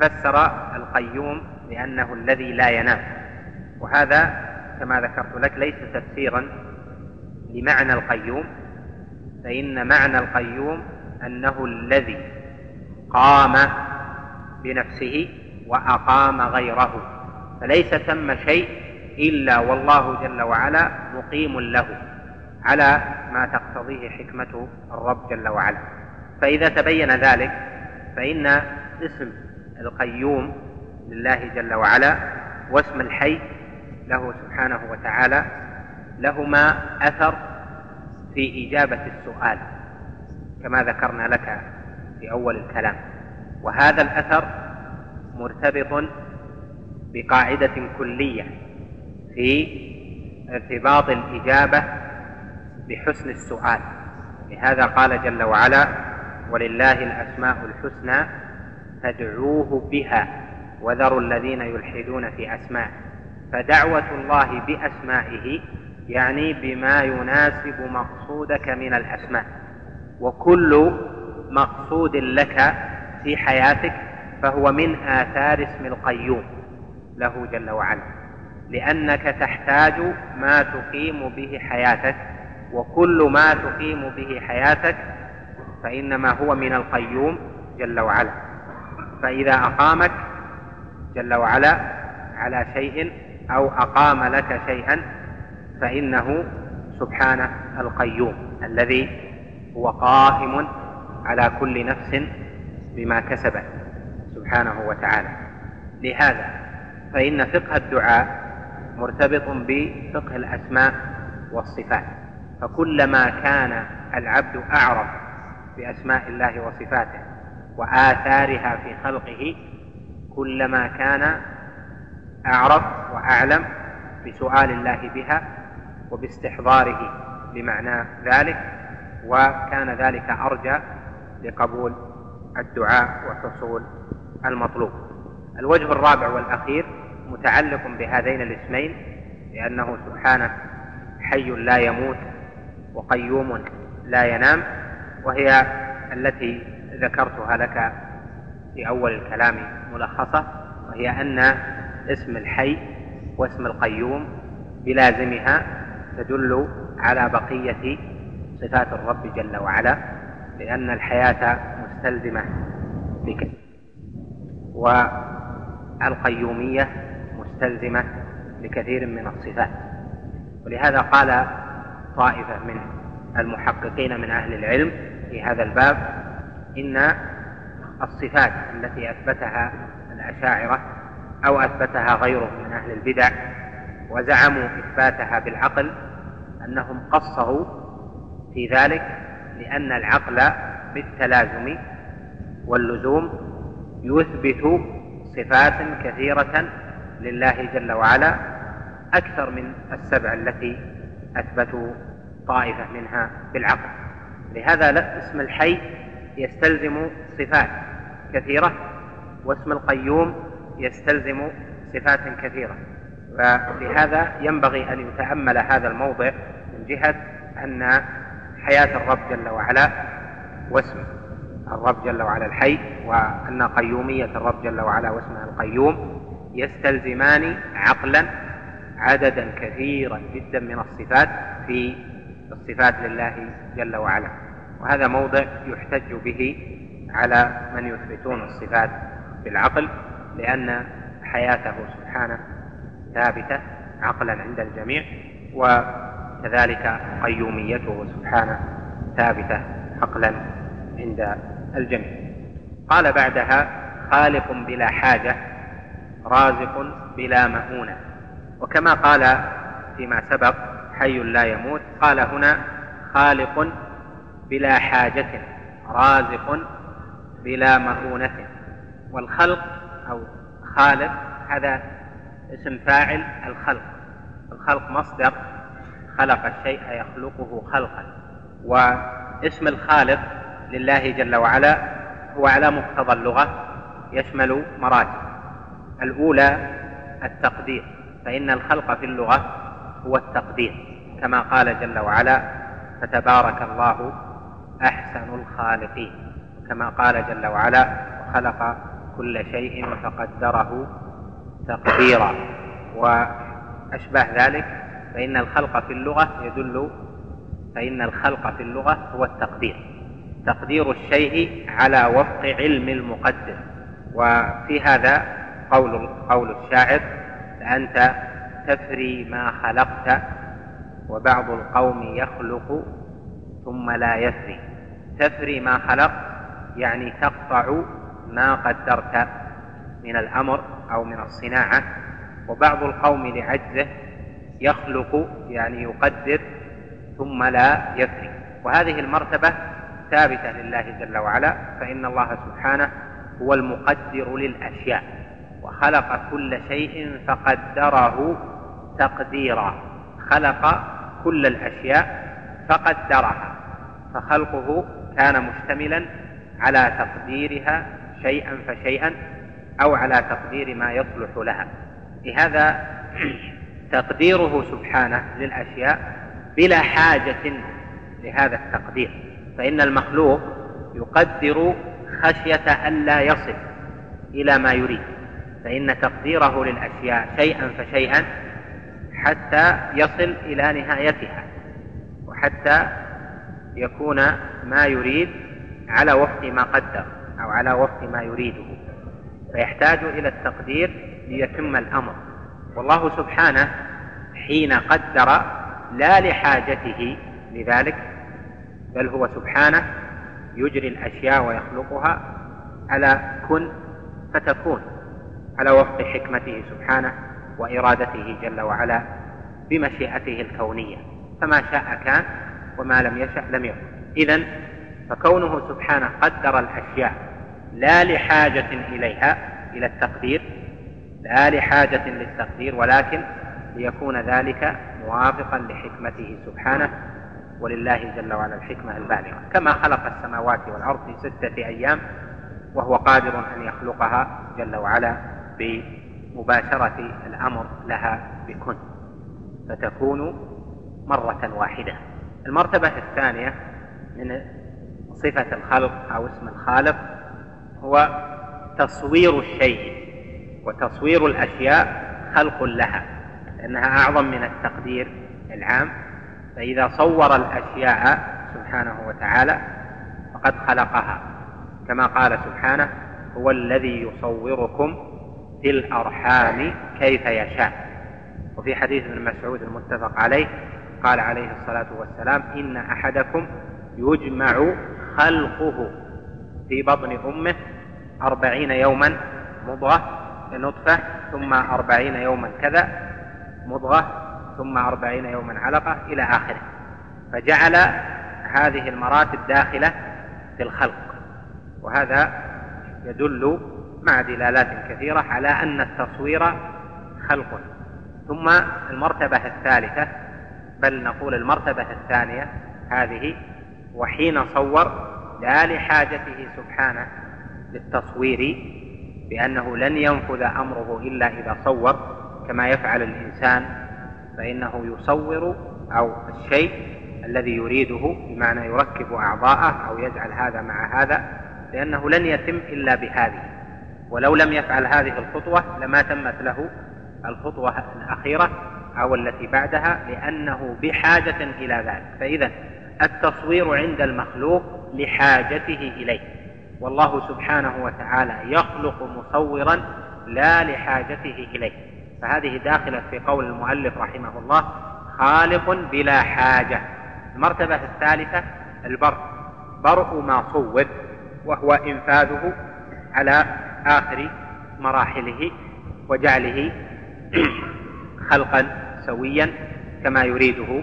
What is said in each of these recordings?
ففسر القيوم بأنه الذي لا ينام. وهذا كما ذكرت لك ليس تفسيرا لمعنى القيوم فإن معنى القيوم أنه الذي قام بنفسه وأقام غيره. فليس ثم شيء إلا والله جل وعلا مقيم له على ما تقتضيه حكمة الرب جل وعلا. فإذا تبين ذلك فإن اسم القيوم لله جل وعلا واسم الحي له سبحانه وتعالى لهما أثر في إجابة السؤال كما ذكرنا لك في أول الكلام. وهذا الأثر مرتبط بقاعدة كلية في ارتباط الإجابة بحسن السؤال. لهذا قال جل وعلا ولله الأسماء الحسنى فادعوه بها وذروا الذين يلحدون في أسمائه فدعوة الله بأسمائه يعني بما يناسب مقصودك من الأسماء. وكل مقصود لك في حياتك فهو من آثار اسم القيوم له جل وعلا. لأنك تحتاج ما تقيم به حياتك وكل ما تقيم به حياتك فإنما هو من القيوم جل وعلا. فإذا أقامك جل وعلا على شيء أو أقام لك شيئا فإنه سبحانه القيوم الذي هو قائم على كل نفس بما كسبت سبحانه وتعالى. لهذا فإن فقه الدعاء مرتبط بفقه الأسماء والصفات. فكلما كان العبد أعرف بأسماء الله وصفاته وآثارها في خلقه كلما كان أعرف وأعلم بسؤال الله بها وباستحضاره لمعنى ذلك وكان ذلك أرجى لقبول الدعاء وحصول المطلوب. الوجه الرابع والأخير متعلق بهذين الاسمين لأنه سبحانه حي لا يموت وقيوم لا ينام وهي التي ذكرتها لك في أول الكلام ملخصة وهي أن اسم الحي واسم القيوم بلازمها تدل على بقية صفات الرب جل وعلا لأن الحياة مستلزمة بك. والقيومية مستلزمة لكثير من الصفات. ولهذا قال طائفة من المحققين من أهل العلم في هذا الباب إن الصفات التي أثبتها الأشاعرة أو أثبتها غيرهم من أهل البدع وزعموا إثباتها بالعقل أنهم قصروا في ذلك لأن العقل بالتلازم واللزوم يثبت صفات كثيرة لله جل وعلا أكثر من السبع التي أثبتوا طائفة منها بالعقل. لهذا اسم الحي يستلزم صفات كثيرة واسم القيوم يستلزم صفات كثيرة. فلهذا ينبغي أن يتأمل هذا الموضع من جهة أن حياة الرب جل وعلا واسم الرب جل وعلا الحي وأن قيومية الرب جل وعلا واسمه القيوم يستلزمان عقلا عددا كثيرا جدا من الصفات في الصفات لله جل وعلا. وهذا موضع يحتج به على من يثبتون الصفات بالعقل لأن حياته سبحانه ثابتة عقلا عند الجميع وكذلك قيوميته سبحانه ثابتة عقلا عند الجميع. قال بعدها خالق بلا حاجة رازق بلا مؤونة وكما قال فيما سبق حي لا يموت قال هنا خالق بلا حاجة رازق بلا مؤونة والخلق أو خالق هذا اسم فاعل الخلق. الخلق مصدر خلق الشيء يخلقه خلقا. واسم الخالق لله جل وعلا هو على مقتضى اللغة يشمل مراتب الأولى التقدير فإن الخلق في اللغة هو التقدير كما قال جل وعلا فتبارك الله أحسن الخالقين كما قال جل وعلا وخلق كل شيء فقدره تقديرا. وأشبه ذلك فإن الخلق في اللغة يدل فإن الخلق في اللغة هو التقدير. تقدير الشيء على وفق علم المقدر. وفي هذا قول قول الشاعر أنت تفري ما خلقت وبعض القوم يخلق ثم لا يفري. تفري ما خلقت يعني تقطع ما قدرت من الأمر أو من الصناعة. وبعض القوم لعجزه يخلق يعني يقدر ثم لا يفري وهذه المرتبة ثابتة لله جل وعلا فإن الله سبحانه هو المقدر للأشياء. وخلق كل شيء فقدره تقديرا. خلق كل الأشياء فقدرها. فخلقه كان مشتملا على تقديرها شيئا فشيئا أو على تقدير ما يصلح لها. لهذا تقديره سبحانه للأشياء بلا حاجة لهذا التقدير. فإن المخلوق يقدر خشية ألا يصل إلى ما يريد. فإن تقديره للأشياء شيئا فشيئا حتى يصل إلى نهايتها. وحتى يكون ما يريد على وفق ما قدر أو على وفق ما يريده. فيحتاج إلى التقدير ليتم الأمر. والله سبحانه حين قدر لا لحاجته لذلك بل هو سبحانه يجري الأشياء ويخلقها على كن فتكون على وفق حكمته سبحانه وإرادته جل وعلا بمشيئته الكونية. فما شاء كان وما لم يشأ لم يكن. إذا فكونه سبحانه قدر الأشياء لا لحاجة إليها إلى التقدير لا لحاجة للتقدير ولكن ليكون ذلك موافقا لحكمته سبحانه ولله جل وعلا الحكمة البالغة. كما خلق السماوات والأرض في ستة أيام وهو قادر أن يخلقها جل وعلا بمباشرة الأمر لها بكن. فتكون مرة واحدة. المرتبة الثانية من صفة الخلق أو اسم الخالق هو تصوير الشيء وتصوير الأشياء خلق لها لأنها أعظم من التقدير العام. فإذا صور الأشياء سبحانه وتعالى فقد خلقها. كما قال سبحانه هو الذي يصوركم في الأرحام كيف يشاء. وفي حديث ابن مسعود المتفق عليه قال عليه الصلاة والسلام إن أحدكم يجمع خلقه في بطن أمه أربعين يوما مضغة نطفة ثم أربعين يوما كذا مضغة ثم أربعين يوما علقة إلى آخره. فجعل هذه المراتب داخلة في الخلق. وهذا يدل مع دلالات كثيرة على أن التصوير خلق. ثم المرتبة الثالثة بل نقول المرتبة الثانية هذه وحين صور لا لحاجته سبحانه للتصوير بأنه لن ينفذ أمره إلا إذا صور كما يفعل الإنسان فإنه يصور أو الشيء الذي يريده بمعنى يركب أعضاءه أو يجعل هذا مع هذا لأنه لن يتم إلا بهذه. ولو لم يفعل هذه الخطوة لما تمت له الخطوة الأخيرة أو التي بعدها لأنه بحاجة إلى ذلك. فإذا التصوير عند المخلوق لحاجته إليه. والله سبحانه وتعالى يخلق مصورا لا لحاجته إليه. فهذه داخلة في قول المؤلف رحمه الله خالق بلا حاجة. المرتبة الثالثة البرء برء ما صور وهو إنفاذه على آخر مراحله وجعله خلقا. سويا كما يريده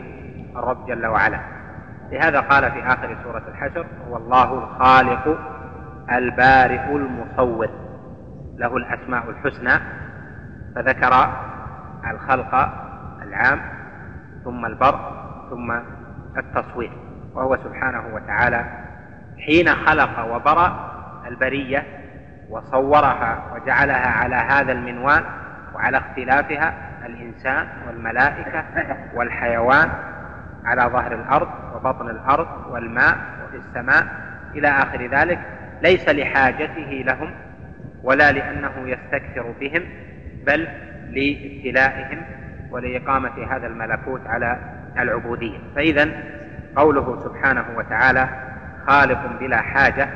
الرب جل وعلا. لهذا قال في آخر سورة الحشر هو الله الخالق البارئ المصور له الأسماء الحسنى فذكر الخلق العام ثم البر ثم التصوير. وهو سبحانه وتعالى حين خلق وبرأ البرية وصورها وجعلها على هذا المنوال وعلى اختلافها الإنسان والملائكة والحيوان على ظهر الأرض وبطن الأرض والماء وفي السماء إلى آخر ذلك ليس لحاجته لهم ولا لأنه يستكثر بهم بل لابتلائهم ولإقامة هذا الملكوت على العبودية. فإذا قوله سبحانه وتعالى خالق بلا حاجة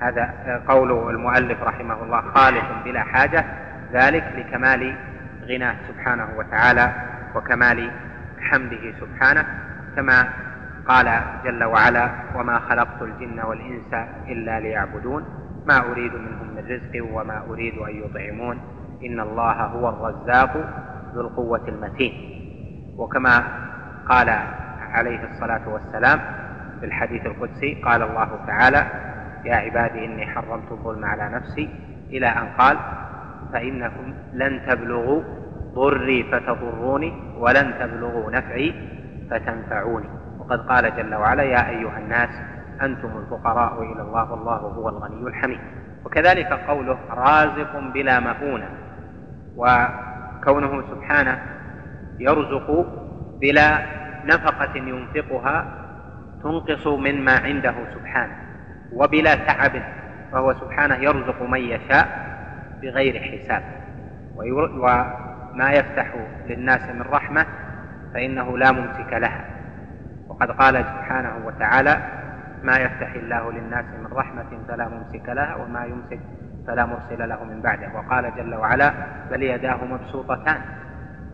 هذا قول المؤلف رحمه الله خالق بلا حاجة ذلك لكمال غناه سبحانه وتعالى وكمال حمده سبحانه كما قال جل وعلا وما خلقت الجن والإنس إلا ليعبدون ما أريد منهم من رزق وما أريد أن يطعمون إن الله هو الرزاق ذو القوة المتين. وكما قال عليه الصلاة والسلام في الحديث القدسي قال الله تعالى يا عبادي إني حرمت الظلم على نفسي. إلى أن قال فإنكم لن تبلغوا ضري فتضروني ولن تبلغوا نفعي فتنفعوني. وقد قال جل وعلا يا أيها الناس أنتم الفقراء إلى الله والله هو الغني الحميد. وكذلك قوله رازق بلا مؤونة وكونه سبحانه يرزق بلا نفقة ينفقها تنقص مما عنده سبحانه. وبلا تعب فهو سبحانه يرزق من يشاء بغير حساب. وما يفتح للناس من رحمة فإنه لا ممسك لها. وقد قال سبحانه وتعالى ما يفتح الله للناس من رحمة فلا ممسك لها وما يمسك فلا مرسل له من بعده. وقال جل وعلا بل يداه مبسوطتان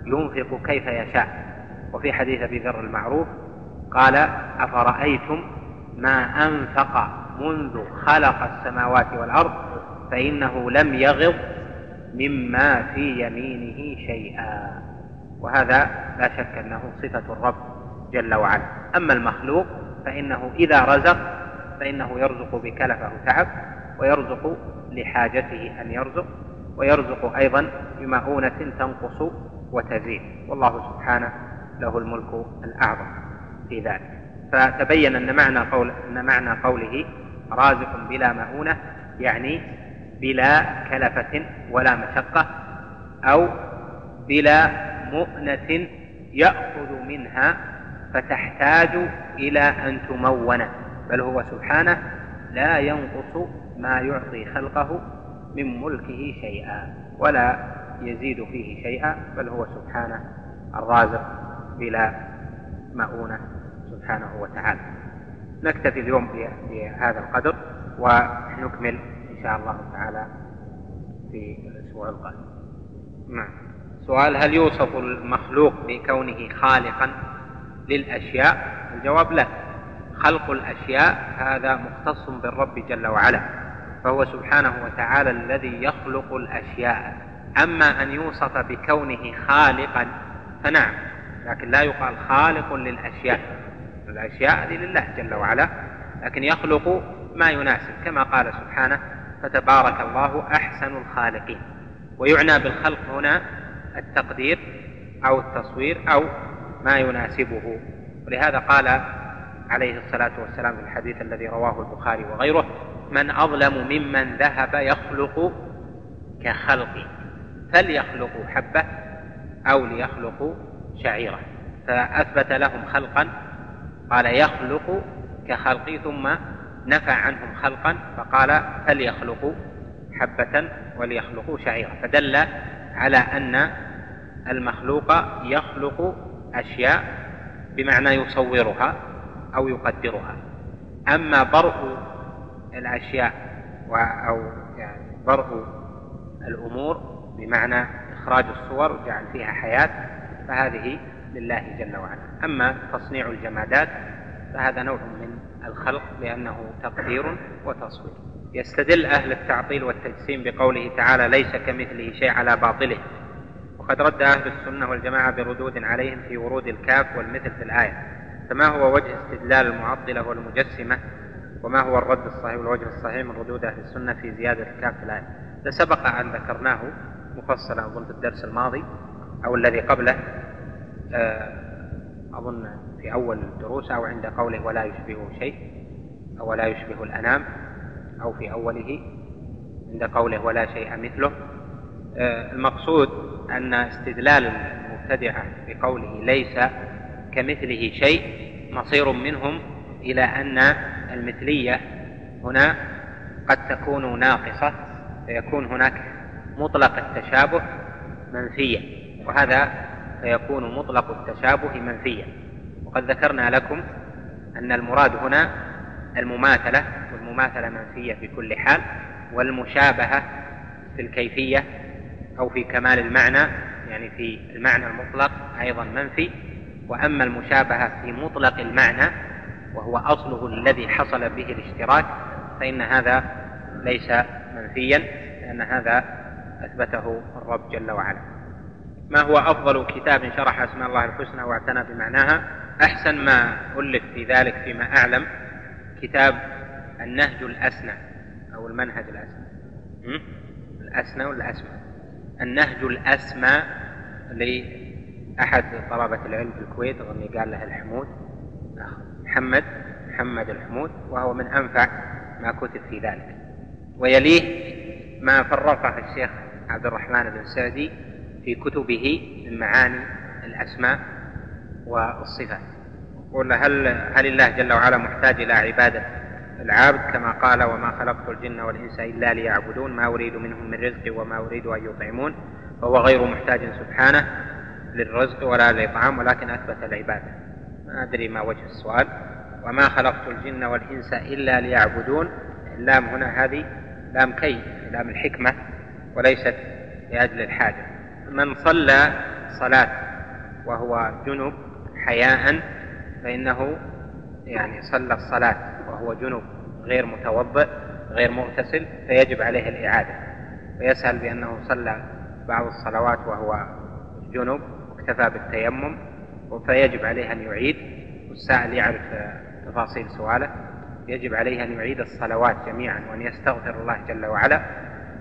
ينفق كيف يشاء. وفي حديث أبي ذر المعروف قال أفرأيتم ما أنفق منذ خلق السماوات والأرض فإنه لم يغض مما في يمينه شيئا. وهذا لا شك أنه صفة الرب جل وعلا. أما المخلوق فإنه إذا رزق فإنه يرزق بكلفه تعب ويرزق لحاجته أن يرزق ويرزق أيضا بمؤونة تنقص وتزيد. والله سبحانه له الملك الأعظم في ذلك. فتبين أن معنى قول أن معنى قوله رازق بلا مؤونة يعني بلا كلفة ولا مشقة أو بلا مؤنة يأخذ منها فتحتاج إلى أن تمون. بل هو سبحانه لا ينقص ما يعطي خلقه من ملكه شيئا ولا يزيد فيه شيئا. بل هو سبحانه الرازق بلا مؤونة سبحانه وتعالى. نكتفي اليوم بهذا القدر ونكمل شاء الله تعالى في الأسبوع القادم. نعم. سؤال هل يوصف المخلوق بكونه خالقا للأشياء؟ الجواب لا. خلق الأشياء هذا مختص بالرب جل وعلا فهو سبحانه وتعالى الذي يخلق الأشياء. أما أن يوصف بكونه خالقا فنعم لكن لا يقال خالق للأشياء. الأشياء هذه لله جل وعلا لكن يخلق ما يناسب كما قال سبحانه فتبارك الله أحسن الخالقين. ويعنى بالخلق هنا التقدير أو التصوير أو ما يناسبه. ولهذا قال عليه الصلاة والسلام في الحديث الذي رواه البخاري وغيره من أظلم ممن ذهب يخلق كخلقي فليخلقوا حبة أو ليخلقوا شعيرة. فأثبت لهم خلقا قال يخلق كخلقي ثم نفى عنهم خلقا فقال فليخلقوا حبة وليخلقوا شعيرة فدل على أن المخلوق يخلق أشياء بمعنى يصورها أو يقدرها. أما برء الأشياء أو يعني برء الأمور بمعنى إخراج الصور وجعل فيها حياة فهذه لله جل وعلا. أما تصنيع الجمادات فهذا نوع من الخلق لأنه تقدير وتصوير. يستدل أهل التعطيل والتجسيم بقوله تعالى ليس كمثله شيء على باطله. وقد رد أهل السنة والجماعة بردود عليهم في ورود الكاف والمثل في الآية فما هو وجه استدلال المعطلة والمجسمة؟ وما هو الرد الصحيح والوجه الصحيح من ردود أهل السنة في زيادة الكاف في الآية؟ ده سبق أن ذكرناه مفصلا أظن في الدرس الماضي أو الذي قبله آه، أظن في أول الدروس أو عند قوله ولا يشبهه شيء أو ولا يشبه الأنام أو في أوله عند قوله ولا شيء مثله. آه، المقصود أن استدلال المبتدعة بقوله ليس كمثله شيء مصير منهم إلى أن المثلية هنا قد تكون ناقصة فيكون هناك مطلق التشابه منفيا وهذا فيكون مطلق التشابه منفيا وقد ذكرنا لكم أن المراد هنا المماثلة والمماثلة منفية في كل حال والمشابهة في الكيفية أو في كمال المعنى يعني في المعنى المطلق أيضا منفي وأما المشابهة في مطلق المعنى وهو أصله الذي حصل به الاشتراك فإن هذا ليس منفيا لأن هذا أثبته الرب جل وعلا. ما هو أفضل كتاب شرح أسماء الله الحسنى واعتنى بمعناها؟ أحسن ما ألف في ذلك فيما أعلم كتاب النهج الأسنى أو المنهج الأسنى. الأسنى ولا الأسمى النهج الأسمى لأحد طلبة العلم في الكويت أظني قال له الحمود. محمد محمد الحمود وهو من أنفع ما كتب في ذلك. ويليه ما فرقه الشيخ عبد الرحمن بن سعدي في كتبه من معاني الأسماء والصفات. يقول هل هل الله جل وعلا محتاج إلى عبادة العابد كما قال وما خلقت الجن والإنس إلا ليعبدون؟ ما أريد منهم من رزق وما أريد أن يطعمون. فهو غير محتاج سبحانه للرزق ولا للإطعام ولكن أثبت العبادة. ما أدري ما وجه السؤال. وما خلقت الجن والإنس إلا ليعبدون. اللام هنا هذه لام كي لام الحكمة وليست لأجل الحاجة. من صلى صلاة وهو جنب حياء فإنه يعني صلى الصلاة وهو جنب غير متوضئ غير مغتسل فيجب عليه الإعادة. ويسأل بأنه صلى بعض الصلوات وهو جنب واكتفى بالتيمم فيجب عليه أن يعيد. والسائل يعرف تفاصيل سؤاله. يجب عليه أن يعيد الصلوات جميعا وأن يستغفر الله جل وعلا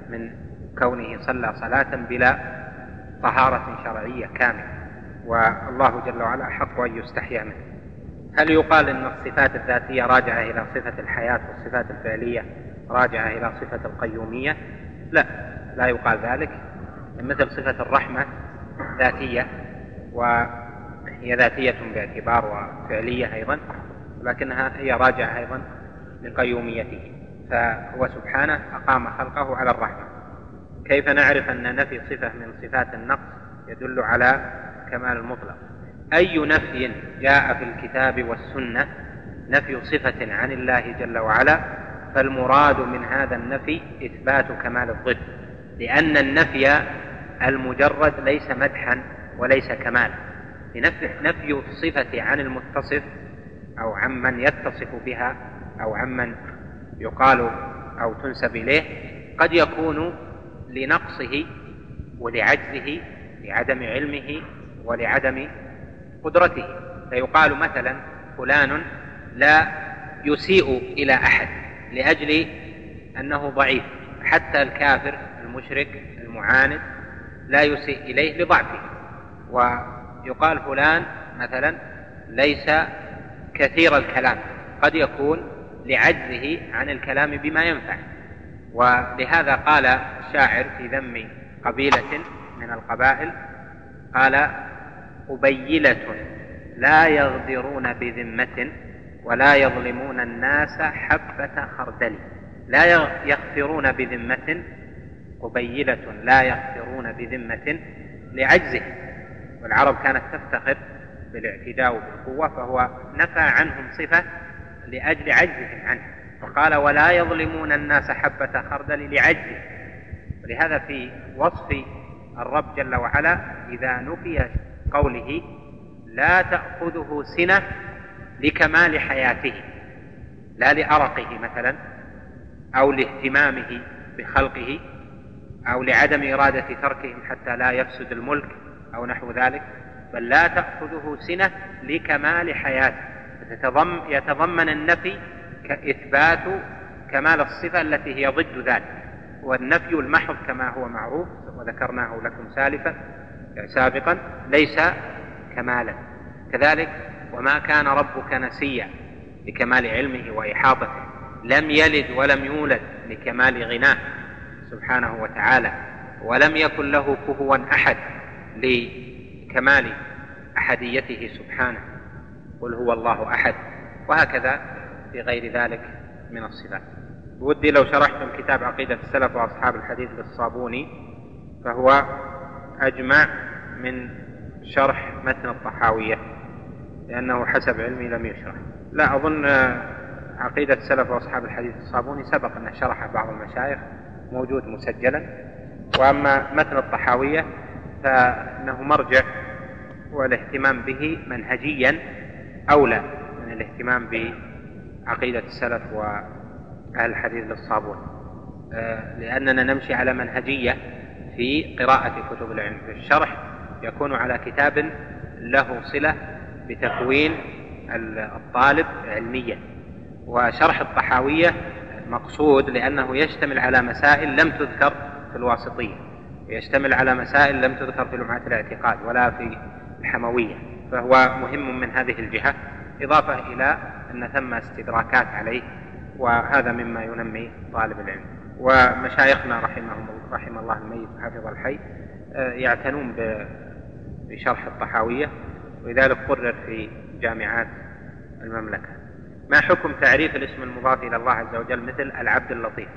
من كونه صلى صلاة بلا طهارة شرعية كاملة والله جل وعلا حق أن يستحيا منه. هل يقال أن الصفات الذاتية راجعة إلى صفة الحياة والصفات الفعلية راجعة إلى صفة القيومية؟ لا لا يقال ذلك. مثل صفة الرحمة ذاتية وهي ذاتية باعتبار وفعلية أيضا ولكنها هي راجعة أيضا لقيوميته. فهو سبحانه أقام خلقه على الرحمة. كيف نعرف أن نفي صفة من صفات النقص يدل على كمال المطلق؟ أي نفي جاء في الكتاب والسنة نفي صفة عن الله جل وعلا؟ فالمراد من هذا النفي إثبات كمال الضد لأن النفي المجرد ليس مدحا وليس كمالا. نفي الصفة عن المتصف أو عمن يتصف بها أو عمن يقال أو تنسب إليه قد يكون لنقصه ولعجزه لعدم علمه ولعدم قدرته. فيقال مثلا فلان لا يسيء إلى أحد لأجل أنه ضعيف. حتى الكافر المشرك المعاند لا يسيء إليه لضعفه. ويقال فلان مثلا ليس كثير الكلام. قد يكون لعجزه عن الكلام بما ينفع. ولهذا قال الشاعر في ذم قبيلة من القبائل قال قبيلة لا يغدرون بذمة ولا يظلمون الناس حبة خردل. لا يغفرون بذمة قبيلة لا يغفرون بذمة لعجزه. والعرب كانت تفتخر بالاعتداء بالقوة فهو نفى عنهم صفة لأجل عجزهم عنه وقال ولا يظلمون الناس حبة خردل لعجزه ولهذا في وصف الرب جل وعلا إذا نفي قوله لا تأخذه سنة لكمال حياته لا لأرقه مثلا أو لاهتمامه بخلقه أو لعدم إرادة تركهم حتى لا يفسد الملك أو نحو ذلك بل لا تأخذه سنة لكمال حياته. يتضمن النفي إثبات كمال الصفة التي هي ضد ذلك والنفي المحض كما هو معروف وذكرناه لكم سالفا سابقا ليس كمالا. كذلك وما كان ربك نسيا لكمال علمه وإحاطته لم يلد ولم يولد لكمال غناه سبحانه وتعالى ولم يكن له كفوا أحد لكمال أحديته سبحانه قل هو الله أحد وهكذا في غير ذلك من الصفات. ودي لو شرحتم كتاب عقيدة السلف وأصحاب الحديث للصابوني فهو أجمع من شرح متن الطحاوية لأنه حسب علمي لم يشرح. لا أظن عقيدة السلف وأصحاب الحديث الصابوني سبق أنه شرح بعض المشايخ موجود مسجلا. وأما متن الطحاوية فإنه مرجع والاهتمام به منهجيا أولى من الاهتمام بعقيدة السلف وأهل الحديث للصابون. آه، لأننا نمشي على منهجية في قراءة كتب العلم. في الشرح يكون على كتاب له صلة بتكوين الطالب علميا. وشرح الطحاوية مقصود لأنه يشتمل على مسائل لم تذكر في الواسطية. يشتمل على مسائل لم تذكر في لمعة الاعتقاد ولا في الحموية. فهو مهم من هذه الجهة. إضافة إلى أن ثم استدراكات عليه وهذا مما ينمي طالب العلم. ومشايخنا رحمهم رحم الله الميت حفظ الحي آه، يعتنون بشرح الطحاوية ولذلك قرر في جامعات المملكة. ما حكم تعريف الاسم المضاف إلى الله عز وجل؟ مثل العبد اللطيف.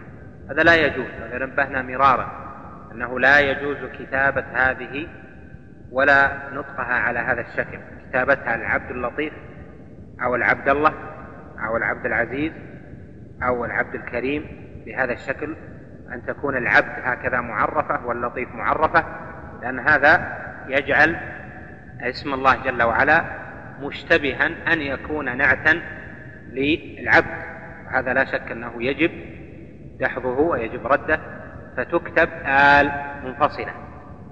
هذا لا يجوز هذا نبهنا مرارا أنه لا يجوز كتابة هذه ولا نطقها على هذا الشكل. كتابتها العبد اللطيف أو العبد الله أو العبد العزيز أو العبد الكريم بهذا الشكل أن تكون العبد هكذا معرفة واللطيف معرفة لأن هذا يجعل اسم الله جل وعلا مشتبها أن يكون نعتا للعبد. هذا لا شك أنه يجب دحضه ويجب رده. فتكتب آل منفصلة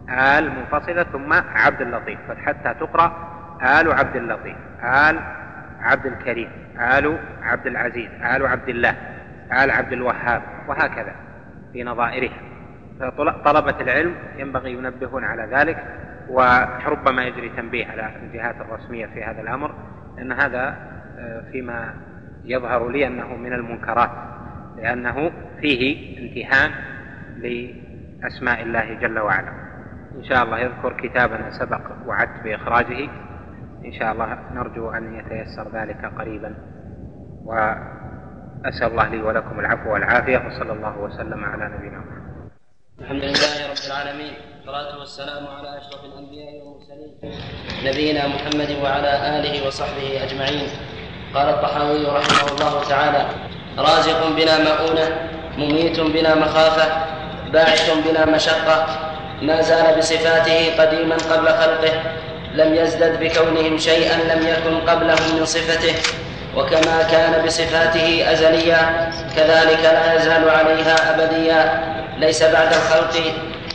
آل منفصلة ثم عبد اللطيف. حتى تقرأ آل عبد اللطيف آل عبد الكريم آل عبد العزيز آل عبد الله آل عبد الوهاب وهكذا في نظائرها. فطلبة العلم ينبغي ينبهون على ذلك وربما يجري تنبيه على الجهات الرسمية في هذا الأمر لأن هذا آه، فيما يظهر لي أنه من المنكرات لأنه فيه امتهان لأسماء الله جل وعلا. إن شاء الله يذكر كتابا سبق وعدت بإخراجه. إن شاء الله نرجو أن يتيسر ذلك قريبا. وأسأل الله لي ولكم العفو والعافية وصلى الله وسلم على نبينا محمد. الحمد لله رب العالمين والصلاة والسلام على أشرف الأنبياء والمرسلين نبينا محمد وعلى آله وصحبه أجمعين. قال الطحاوي رحمه الله تعالى رازق بلا مؤونة مميت بلا مخافة باعث بلا مشقة ما زال بصفاته قديما قبل خلقه لم يزدد بكونهم شيئا لم يكن قبلهم من صفته وكما كان بصفاته أزليا كذلك لا يزال عليها أبديا. ليس بعد الخلق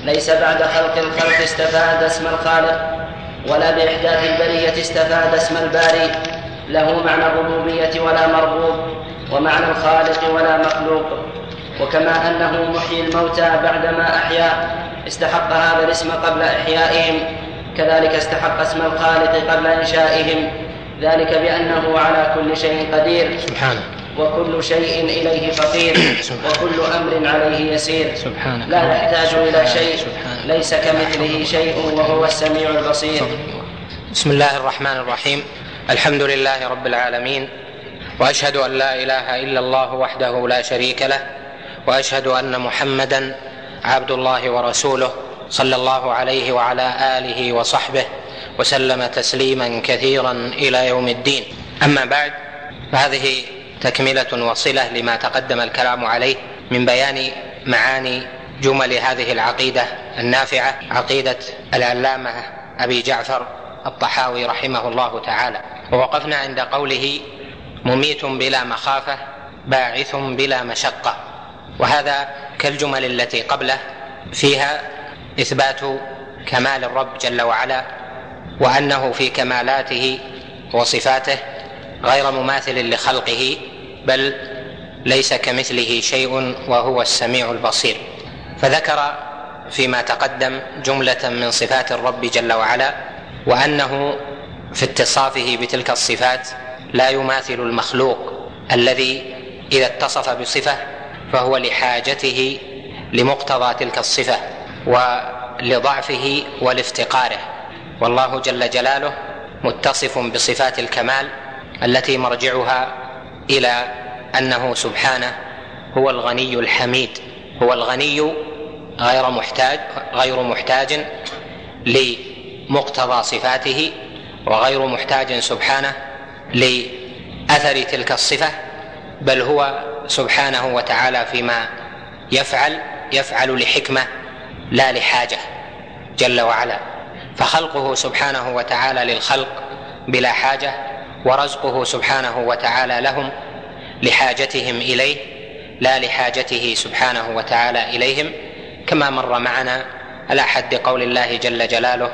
ليس بعد خلق الخلق استفاد اسم الخالق ولا بإحداث البرية استفاد اسم الباري. له معنى الربوبية ولا مربوب ومعنى الخالق ولا مخلوق. وكما أنه محيي الموتى بعدما أحيا استحق هذا الاسم قبل إحيائهم. كذلك استحق اسم الخالق قبل إنشائهم. ذلك بأنه على كل شيء قدير. سبحانه. وكل شيء إليه فقير. وكل أمر عليه يسير. سبحانه. لا يحتاج إلى شيء. ليس كمثله شيء وهو السميع البصير. بسم الله الرحمن الرحيم. الحمد لله رب العالمين. وأشهد أن لا إله إلا الله وحده لا شريك له. وأشهد أن محمدا عبد الله ورسوله. صلى الله عليه وعلى آله وصحبه وسلم تسليما كثيرا إلى يوم الدين. أما بعد فهذه تكملة وصلة لما تقدم الكلام عليه من بيان معاني جمل هذه العقيدة النافعة عقيدة العلامة أبي جعفر الطحاوي رحمه الله تعالى. ووقفنا عند قوله مميت بلا مخافة باعث بلا مشقة وهذا كالجمل التي قبله فيها إثبات كمال الرب جل وعلا وأنه في كمالاته وصفاته غير مماثل لخلقه بل ليس كمثله شيء وهو السميع البصير. فذكر فيما تقدم جملة من صفات الرب جل وعلا وأنه في اتصافه بتلك الصفات لا يماثل المخلوق الذي إذا اتصف بصفة فهو لحاجته لمقتضى تلك الصفة. ولضعفه ولافتقاره. والله جل جلاله متصف بصفات الكمال التي مرجعها إلى أنه سبحانه هو الغني الحميد هو الغني غير محتاج غير محتاج لمقتضى صفاته وغير محتاج سبحانه لأثر تلك الصفة بل هو سبحانه وتعالى فيما يفعل يفعل لحكمة لا لحاجة جل وعلا. فخلقه سبحانه وتعالى للخلق بلا حاجة ورزقه سبحانه وتعالى لهم لحاجتهم إليه لا لحاجته سبحانه وتعالى إليهم. كما مر معنا على حد قول الله جل جلاله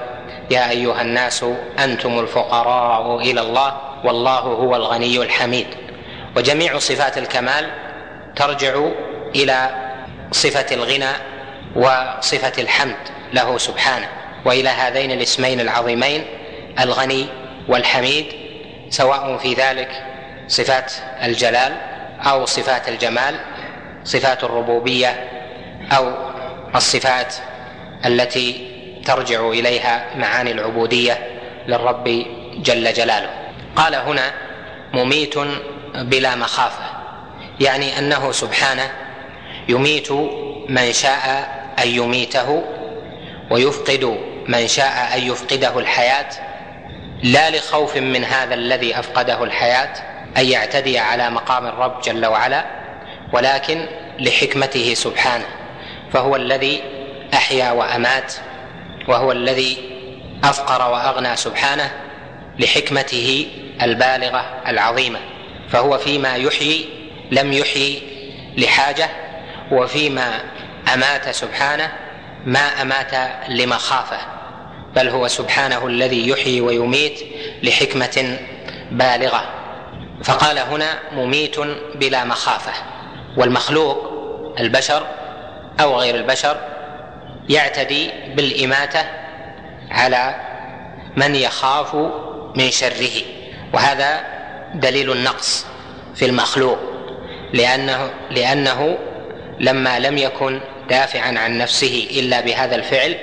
يا أيها الناس أنتم الفقراء إلى الله والله هو الغني الحميد. وجميع صفات الكمال ترجع إلى صفة الغنى وصفة الحمد له سبحانه. وإلى هذين الاسمين العظيمين الغني والحميد سواء في ذلك صفات الجلال أو صفات الجمال صفات الربوبية أو الصفات التي ترجع إليها معاني العبودية للرب جل جلاله. قال هنا مميت بلا مخافة يعني أنه سبحانه يميت من شاء أن يميته ويفقد من شاء أن يفقده الحياة لا لخوف من هذا الذي أفقده الحياة أن يعتدي على مقام الرب جل وعلا ولكن لحكمته سبحانه فهو الذي أحيا وأمات وهو الذي أفقر وأغنى سبحانه لحكمته البالغة العظيمة فهو فيما يحيي لم يحيي لحاجة وفيما أمات سبحانه ما أمات لمخافه بل هو سبحانه الذي يحيي ويميت لحكمة بالغة. فقال هنا مميت بلا مخافة والمخلوق البشر أو غير البشر يعتدي بالإماتة على من يخاف من شره. وهذا دليل النقص في المخلوق لأنه لأنه لما لم يكن دافعا عن نفسه إلا بهذا الفعل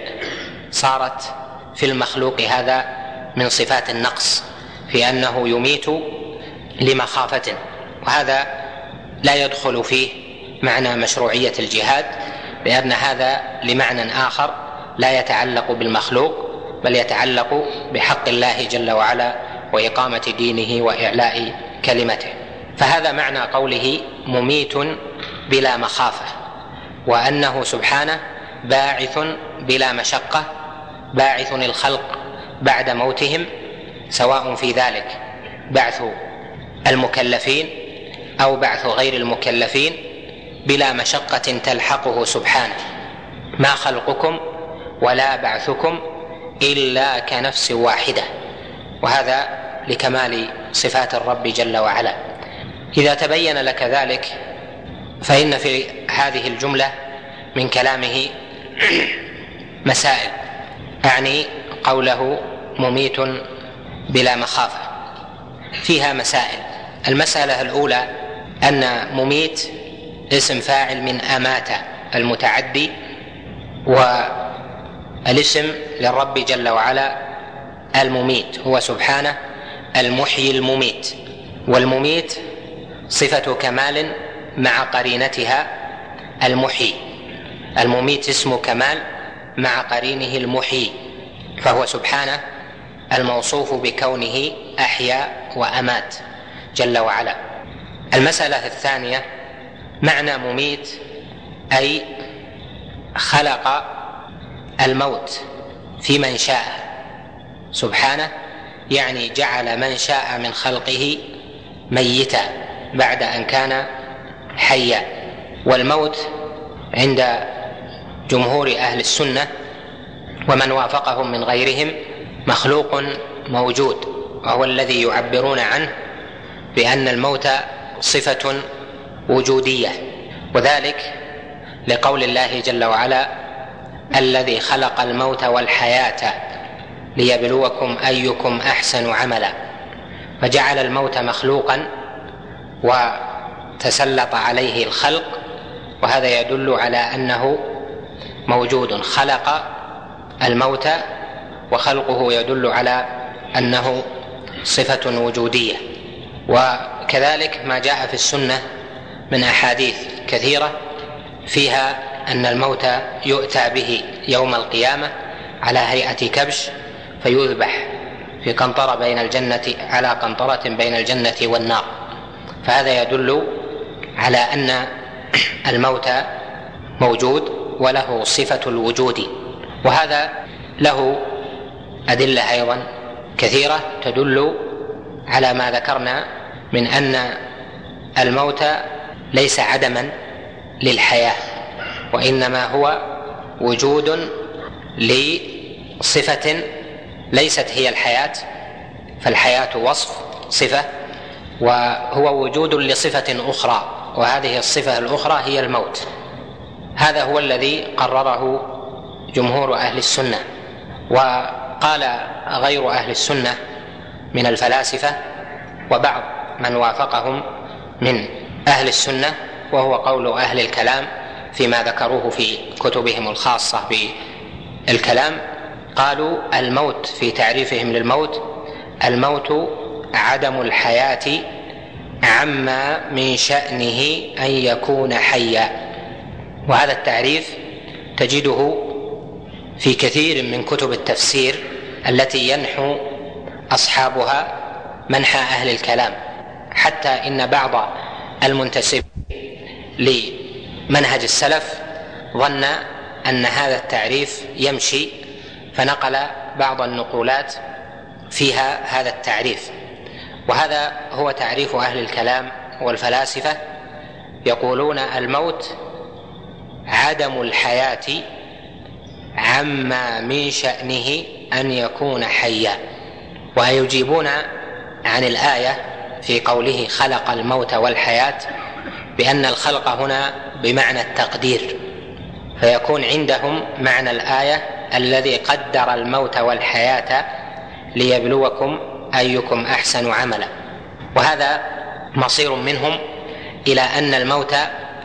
صارت في المخلوق هذا من صفات النقص في أنه يميت لمخافة وهذا لا يدخل فيه معنى مشروعية الجهاد لأن هذا لمعنى آخر لا يتعلق بالمخلوق بل يتعلق بحق الله جل وعلا وإقامة دينه وإعلاء كلمته. فهذا معنى قوله مميت بلا مخافة. وأنه سبحانه باعث بلا مشقة باعث الخلق بعد موتهم سواء في ذلك بعث المكلفين أو بعث غير المكلفين بلا مشقة تلحقه سبحانه. ما خلقكم ولا بعثكم إلا كنفس واحدة وهذا لكمال صفات الرب جل وعلا. إذا تبين لك ذلك فإن في هذه الجملة من كلامه مسائل اعني قوله مميت بلا مخافة. فيها مسائل. المسألة الأولى أن مميت اسم فاعل من أمات المتعدي والاسم للرب جل وعلا المميت. هو سبحانه المحيي المميت والمميت صفة كمال مع قرينتها المحيي المميت اسم كمال مع قرينه المحيي فهو سبحانه الموصوف بكونه أحيا وأمات جل وعلا. المسألة الثانية معنى مميت أي خلق الموت في من شاء. سبحانه يعني جعل من شاء من خلقه ميتا بعد أن كان حيا والموت عند جمهور أهل السنة ومن وافقهم من غيرهم مخلوق موجود وهو الذي يعبرون عنه بأن الموت صفة وجودية وذلك لقول الله جل وعلا الذي خلق الموت والحياة ليبلوكم أيكم أحسن عملا فجعل الموت مخلوقا وتسلط عليه الخلق وهذا يدل على أنه موجود خلق الموت وخلقه يدل على أنه صفة وجودية. وكذلك ما جاء في السنة من أحاديث كثيرة فيها أن الموت يؤتى به يوم القيامة على هيئة كبش فيذبح في قنطرة بين الجنة على قنطرة بين الجنة والنار. فهذا يدل على أن الموت موجود وله صفة الوجود وهذا له أدلة أيضا كثيرة تدل على ما ذكرنا من أن الموت ليس عدما للحياة وإنما هو وجود لصفة ليست هي الحياة فالحياة وصف صفة وهو وجود لصفة أخرى. وهذه الصفة الأخرى هي الموت. هذا هو الذي قرره جمهور أهل السنة. وقال غير أهل السنة من الفلاسفة وبعض من وافقهم من أهل السنة وهو قول أهل الكلام فيما ذكروه في كتبهم الخاصة بالكلام. قالوا الموت في تعريفهم للموت الموت عدم الحياة عما من شانه ان يكون حيا. وهذا التعريف تجده في كثير من كتب التفسير التي ينحو أصحابها منحى أهل الكلام حتى إن بعض المنتسبين لمنهج السلف ظن أن هذا التعريف يمشي فنقل بعض النقولات فيها هذا التعريف. وهذا هو تعريف أهل الكلام والفلاسفة يقولون الموت عدم الحياة عما من شأنه أن يكون حيا. ويجيبون عن الآية في قوله خلق الموت والحياة بأن الخلق هنا بمعنى التقدير فيكون عندهم معنى الآية الذي قدر الموت والحياة ليبلوكم أيكم أحسن عملا. وهذا مصير منهم إلى أن الموت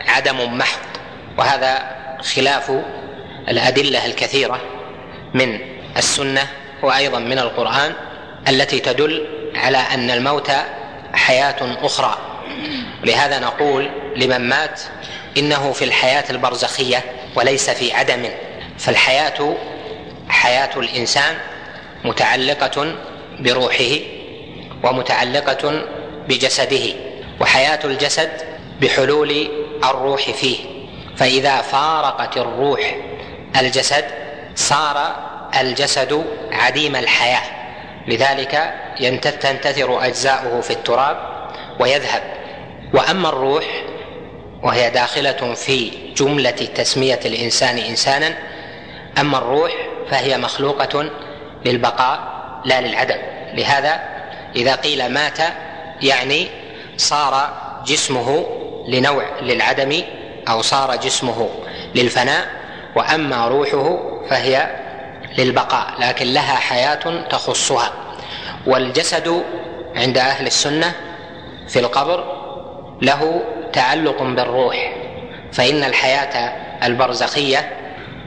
عدم محض. وهذا خلاف الأدلة الكثيرة من السنة وأيضا من القرآن التي تدل على أن الموت حياة أخرى. لهذا نقول لمن مات إنه في الحياة البرزخية وليس في عدم. فالحياة حياة الإنسان متعلقة بروحه ومتعلقة بجسده وحياة الجسد بحلول الروح فيه. فإذا فارقت الروح الجسد صار الجسد عديم الحياة. لذلك تنتثر أجزاؤه في التراب ويذهب. وأما الروح وهي داخلة في جملة تسمية الإنسان إنسانا أما الروح فهي مخلوقة للبقاء لا للعدم. لهذا إذا قيل مات يعني صار جسمه لنوع للعدم أو صار جسمه للفناء وأما روحه فهي للبقاء لكن لها حياة تخصها. والجسد عند أهل السنة في القبر له تعلق بالروح فإن الحياة البرزخية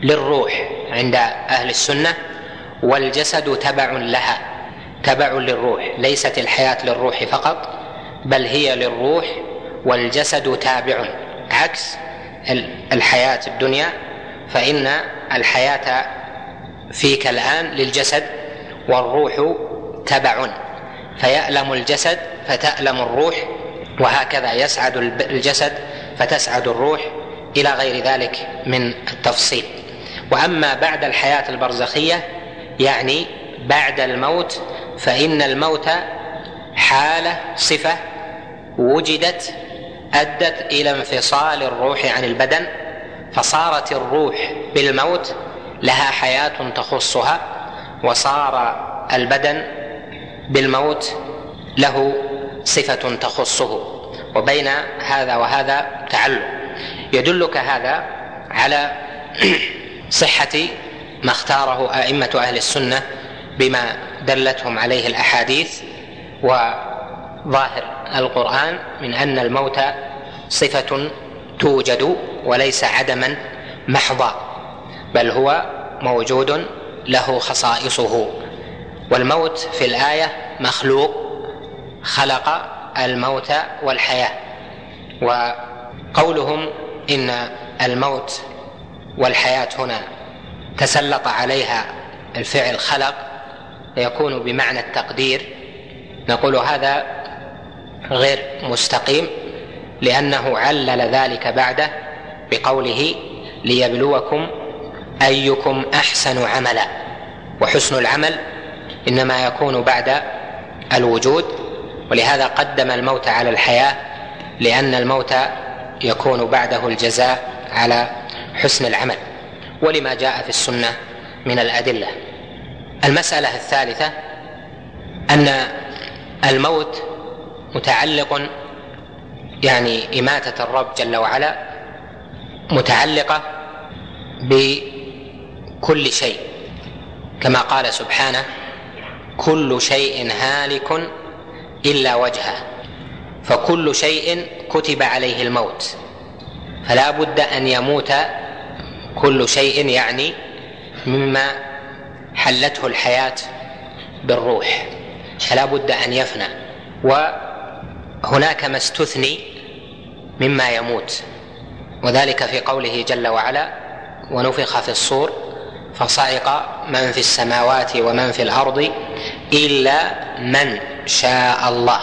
للروح عند أهل السنة والجسد تبع لها تبع للروح ليست الحياة للروح فقط بل هي للروح والجسد تابع. عكس الحياة الدنيا فإن الحياة فيك الآن للجسد والروح تبع. فيألم الجسد فتألم الروح وهكذا يسعد الجسد فتسعد الروح إلى غير ذلك من التفصيل. وأما بعد الحياة البرزخية يعني بعد الموت فإن الموت حالة صفة وجدت أدت إلى انفصال الروح عن البدن فصارت الروح بالموت لها حياة تخصها وصار البدن بالموت له صفة تخصه. وبين هذا وهذا تعلق. يدلك هذا على صحة ما اختاره أئمة أهل السنة بما دلتهم عليه الأحاديث وظاهر القرآن من أن الموت صفة توجد وليس عدما محضا بل هو موجود له خصائصه. والموت في الآية مخلوق خلق الموت والحياة. وقولهم إن الموت والحياة هنا. تسلط عليها الفعل خلق فيكون بمعنى التقدير. نقول هذا غير مستقيم لأنه علل ذلك بعده بقوله ليبلوكم أيكم أحسن عملا. وحسن العمل إنما يكون بعد الوجود ولهذا قدم الموت على الحياة لأن الموت يكون بعده الجزاء على حسن العمل. ولما جاء في السنة من الأدلة. المسألة الثالثة أن الموت متعلق يعني إماتة الرب جل وعلا متعلقة بكل شيء. كما قال سبحانه كل شيء هالك إلا وجهه. فكل شيء كتب عليه الموت. فلا بد أن يموت كل شيء يعني مما حلته الحياة بالروح. فلا بد أن يفنى. وهناك ما استثني مما يموت. وذلك في قوله جل وعلا ونفخ في الصور فصعق من في السماوات ومن في الأرض إلا من شاء الله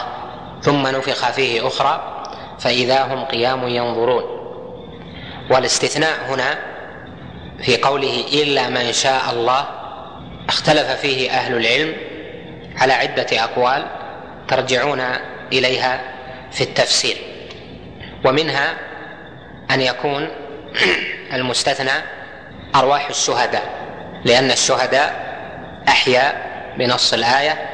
ثم نفخ فيه أخرى فإذا هم قيام ينظرون والاستثناء هنا في قوله إلا من شاء الله اختلف فيه أهل العلم على عدة أقوال ترجعون إليها في التفسير. ومنها أن يكون المستثنى أرواح الشهداء لأن الشهداء احياء بنص الآية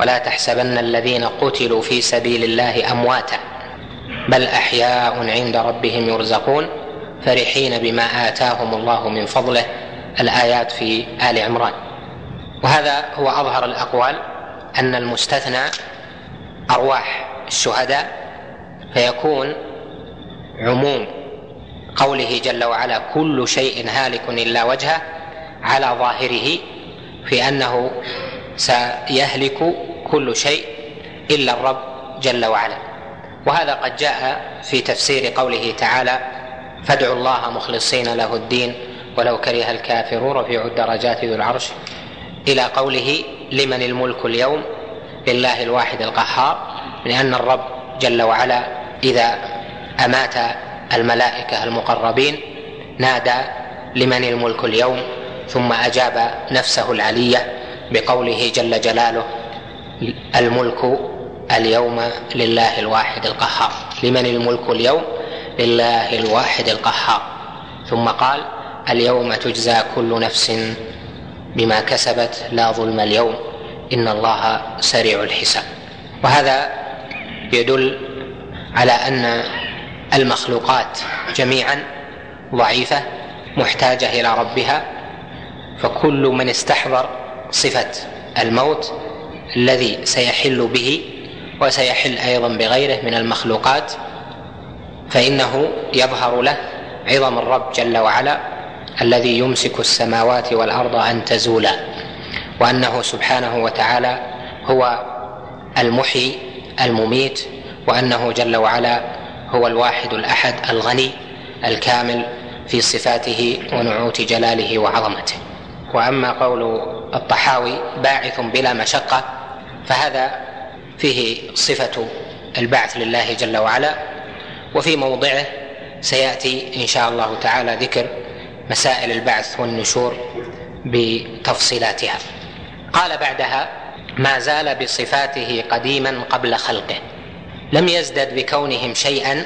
ولا تحسبن الذين قتلوا في سبيل الله أمواتا بل أحياء عند ربهم يرزقون. فرحين بما آتاهم الله من فضله الآيات في آل عمران. وهذا هو أظهر الأقوال أن المستثنى أرواح الشهداء فيكون عموم قوله جل وعلا كل شيء هالك إلا وجهه على ظاهره في أنه سيهلك كل شيء إلا الرب جل وعلا. وهذا قد جاء في تفسير قوله تعالى فادعوا الله مخلصين له الدين ولو كره الكافرون رفيع الدرجات ذو العرش. إلى قوله لمن الملك اليوم؟ لله الواحد القهار. لأن الرب جل وعلا إذا أمات الملائكة المقربين نادى لمن الملك اليوم ثم أجاب نفسه العلية بقوله جل جلاله الملك اليوم لله الواحد القهار. لمن الملك اليوم؟ لله الواحد القهار. ثم قال اليوم تجزى كل نفس بما كسبت لا ظلم اليوم إن الله سريع الحساب. وهذا يدل على أن المخلوقات جميعا ضعيفة محتاجة إلى ربها. فكل من استحضر صفة الموت الذي سيحل به وسيحل أيضا بغيره من المخلوقات فإنه يظهر له عظم الرب جل وعلا الذي يمسك السماوات والأرض أن تزولا وأنه سبحانه وتعالى هو المحيي المميت وأنه جل وعلا هو الواحد الأحد الغني الكامل في صفاته ونعوت جلاله وعظمته. وأما قول الطحاوي باعث بلا مشقة فهذا فيه صفة البعث لله جل وعلا وفي موضعه سيأتي إن شاء الله تعالى ذكر مسائل البعث والنشور بتفصيلاتها. قال بعدها ما زال بصفاته قديما قبل خلقه لم يزدد بكونهم شيئا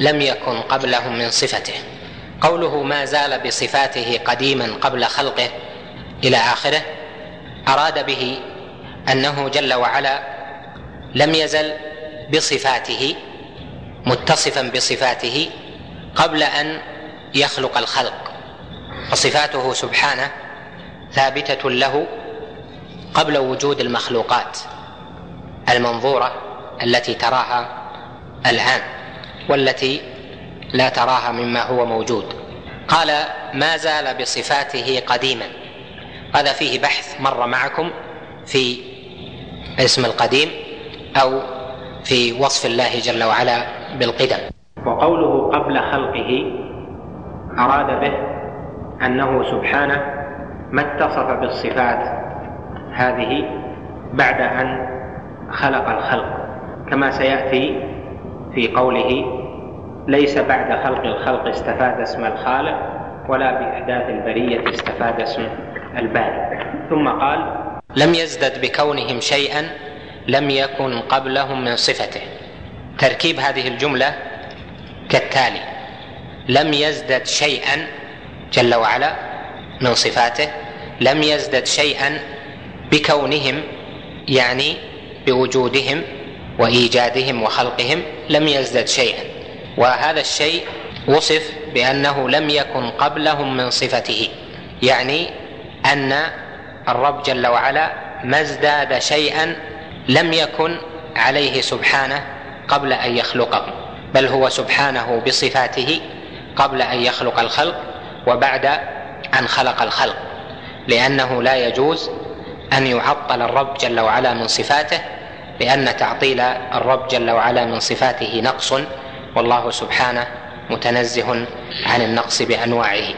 لم يكن قبلهم من صفته. قوله ما زال بصفاته قديما قبل خلقه إلى آخره أراد به أنه جل وعلا لم يزل بصفاته متصفا بصفاته قبل أن يخلق الخلق فصفاته سبحانه ثابتة له قبل وجود المخلوقات المنظورة التي تراها الآن والتي لا تراها مما هو موجود. قال ما زال بصفاته قديما. هذا فيه بحث مر معكم في اسم القديم أو في وصف الله جل وعلا. بالقدم. وقوله قبل خلقه أراد به أنه سبحانه ما اتصف بالصفات هذه بعد أن خلق الخلق كما سيأتي في قوله ليس بعد خلق الخلق استفاد اسم الخالق ولا بإحداث البرية استفاد اسم الباري. ثم قال لم يزدد بكونهم شيئا لم يكن قبلهم من صفته. تركيب هذه الجملة كالتالي لم يزدد شيئا جل وعلا من صفاته لم يزدد شيئا بكونهم يعني بوجودهم وإيجادهم وخلقهم لم يزدد شيئا. وهذا الشيء وصف بأنه لم يكن قبلهم من صفته يعني أن الرب جل وعلا ما ازداد شيئا لم يكن عليه سبحانه قبل أن يخلقه بل هو سبحانه بصفاته قبل أن يخلق الخلق وبعد أن خلق الخلق. لأنه لا يجوز أن يعطل الرب جل وعلا من صفاته لأن تعطيل الرب جل وعلا من صفاته نقص والله سبحانه متنزه عن النقص بأنواعه.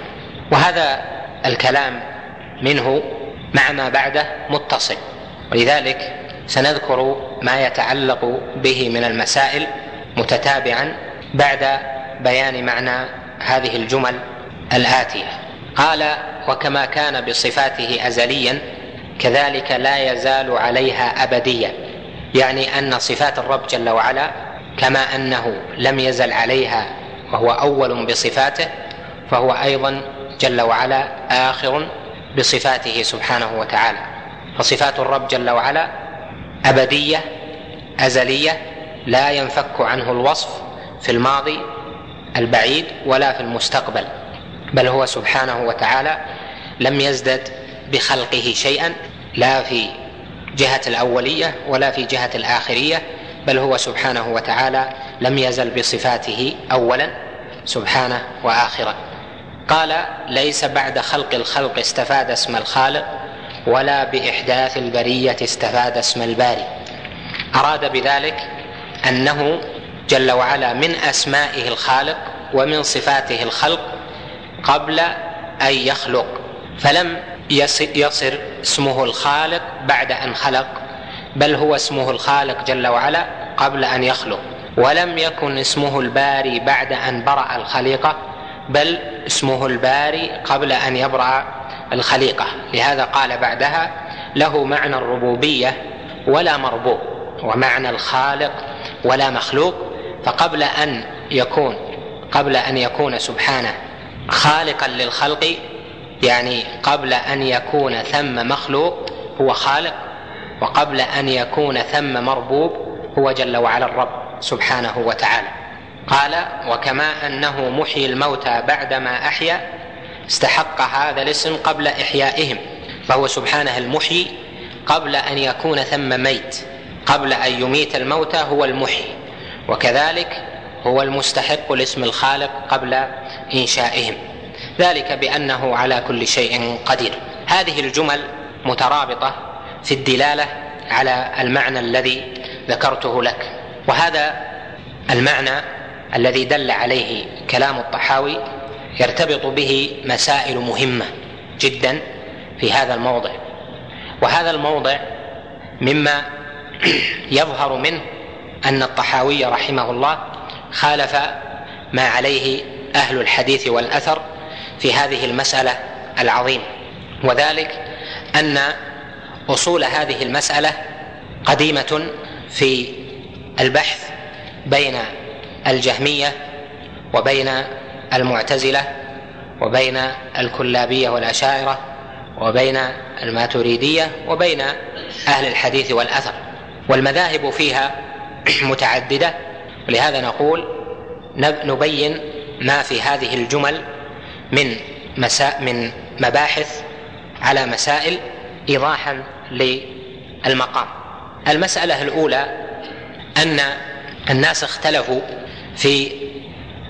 وهذا الكلام منه مع ما بعده متصل. ولذلك سنذكر ما يتعلق به من المسائل متتابعا بعد بيان معنى هذه الجمل الآتية. قال وكما كان بصفاته ازليا كذلك لا يزال عليها ابديا. يعني أن صفات الرب جل وعلا كما أنه لم يزل عليها وهو أول بصفاته فهو أيضا جل وعلا آخر بصفاته سبحانه وتعالى. فصفات الرب جل وعلا أبدية أزلية لا ينفك عنه الوصف في الماضي البعيد ولا في المستقبل بل هو سبحانه وتعالى لم يزدد بخلقه شيئا لا في جهة الأولية ولا في جهة الآخرية بل هو سبحانه وتعالى لم يزل بصفاته اولا سبحانه واخرا. قال ليس بعد خلق الخلق استفاد اسم الخالق ولا بإحداث البرية استفاد اسم الباري. أراد بذلك أنه جل وعلا من أسمائه الخالق ومن صفاته الخلق قبل أن يخلق فلم يصر اسمه الخالق بعد أن خلق بل هو اسمه الخالق جل وعلا قبل أن يخلق. ولم يكن اسمه الباري بعد أن برأ الخليقة بل اسمه الباري قبل أن يبرأ الخليقة. لهذا قال بعدها له معنى الربوبية ولا مربوب ومعنى الخالق ولا مخلوق. فقبل أن يكون قبل أن يكون سبحانه خالقا للخلق يعني قبل أن يكون ثم مخلوق هو خالق وقبل أن يكون ثم مربوب هو جل وعلا الرب سبحانه وتعالى. قال وكما أنه محيي الموتى بعدما أحيا استحق هذا الاسم قبل إحيائهم فهو سبحانه المحيي قبل أن يكون ثم ميت قبل أن يميت الموتى هو المحيي وكذلك هو المستحق لاسم الخالق قبل إنشائهم ذلك بأنه على كل شيء قدير. هذه الجمل مترابطة في الدلالة على المعنى الذي ذكرته لك وهذا المعنى الذي دل عليه كلام الطحاوي يرتبط به مسائل مهمة جدا في هذا الموضع. وهذا الموضع مما يظهر منه أن الطحاوي رحمه الله خالف ما عليه أهل الحديث والأثر في هذه المسألة العظيمه وذلك أن أصول هذه المسألة قديمة في البحث بين الجهمية وبين المعتزلة وبين الكلابية والأشاعرة وبين الماتريدية وبين أهل الحديث والأثر والمذاهب فيها متعددة ولهذا نقول نبين ما في هذه الجمل من مساء من مباحث على مسائل ايضاحا للمقام. المسألة الأولى أن الناس اختلفوا في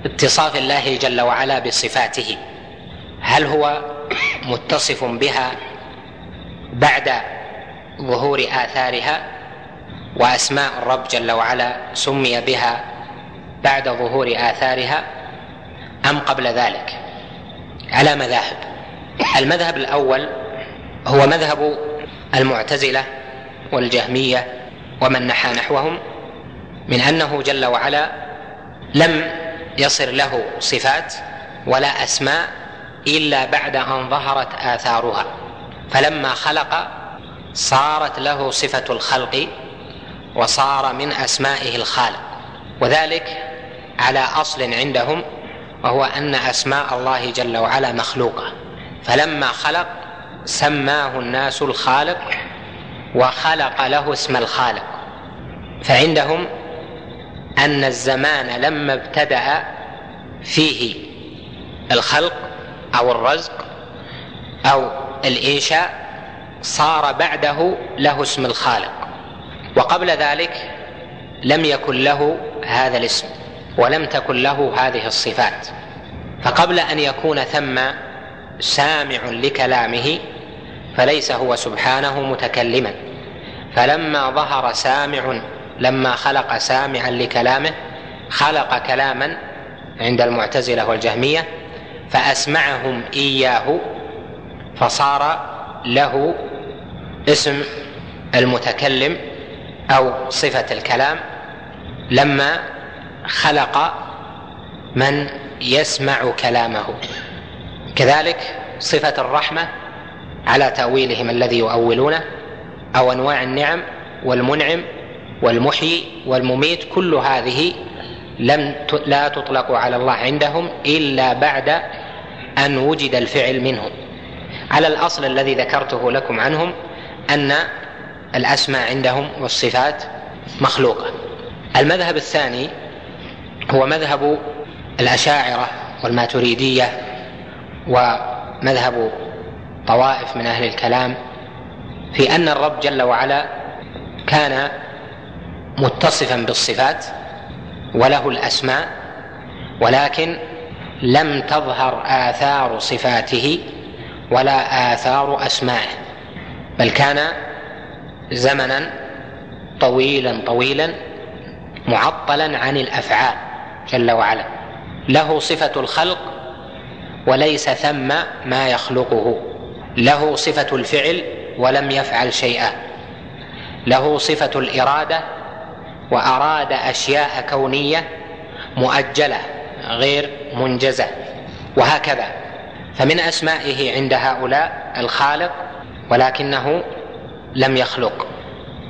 اتصاف الله جل وعلا بصفاته. هل هو متصف بها بعد ظهور آثارها؟ وأسماء الرب جل وعلا سمي بها بعد ظهور آثارها أم قبل ذلك؟ على مذاهب. المذهب الأول هو مذهب المعتزلة والجهمية ومن نحى نحوهم من أنه جل وعلا لم يصر له صفات ولا أسماء إلا بعد أن ظهرت آثارها. فلما خلق صارت له صفة الخلق وصار من أسمائه الخالق. وذلك على أصل عندهم وهو أن أسماء الله جل وعلا مخلوقة. فلما خلق سماه الناس الخالق وخلق له اسم الخالق. فعندهم أن الزمان لما ابتدأ فيه الخلق أو الرزق أو الإنشاء صار بعده له اسم الخالق. وقبل ذلك لم يكن له هذا الاسم ولم تكن له هذه الصفات. فقبل أن يكون ثم سامع لكلامه فليس هو سبحانه متكلما. فلما ظهر سامع لما خلق سامعا لكلامه خلق كلاما عند المعتزلة والجهمية فأسمعهم إياه فصار له اسم المتكلم أو صفة الكلام لما خلق من يسمع كلامه. كذلك صفة الرحمة على تأويلهم الذي يؤولونه أو أنواع النعم والمنعم والمحيي والمميت كل هذه لم لا تطلق على الله عندهم إلا بعد أن وجد الفعل منهم. على الأصل الذي ذكرته لكم عنهم أن الأسماء عندهم والصفات مخلوقة. المذهب الثاني هو مذهب الأشاعرة والماتريدية ومذهب طوائف من أهل الكلام في أن الرب جل وعلا كان متصفا بالصفات وله الأسماء ولكن لم تظهر آثار صفاته ولا آثار أسمائه بل كان زمنا طويلا طويلا معطلا عن الأفعال جل وعلا. له صفة الخلق وليس ثم ما يخلقه. له صفة الفعل ولم يفعل شيئا. له صفة الإرادة وأراد أشياء كونية مؤجلة غير منجزة وهكذا. فمن أسمائه عند هؤلاء الخالق ولكنه لم يخلق.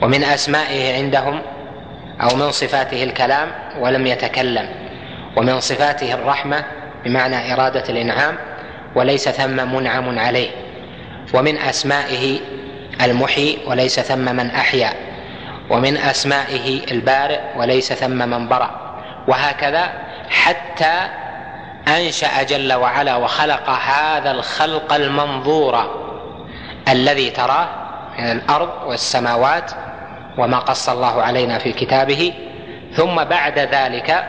ومن أسمائه عندهم أو من صفاته الكلام ولم يتكلم. ومن صفاته الرحمة بمعنى إرادة الإنعام وليس ثم منعم عليه. ومن أسمائه المحيي وليس ثم من أحيا. ومن أسمائه البارئ وليس ثم من برأ. وهكذا حتى أنشأ جل وعلا وخلق هذا الخلق المنظور الذي تراه من الأرض والسماوات وما قص الله علينا في كتابه. ثم بعد ذلك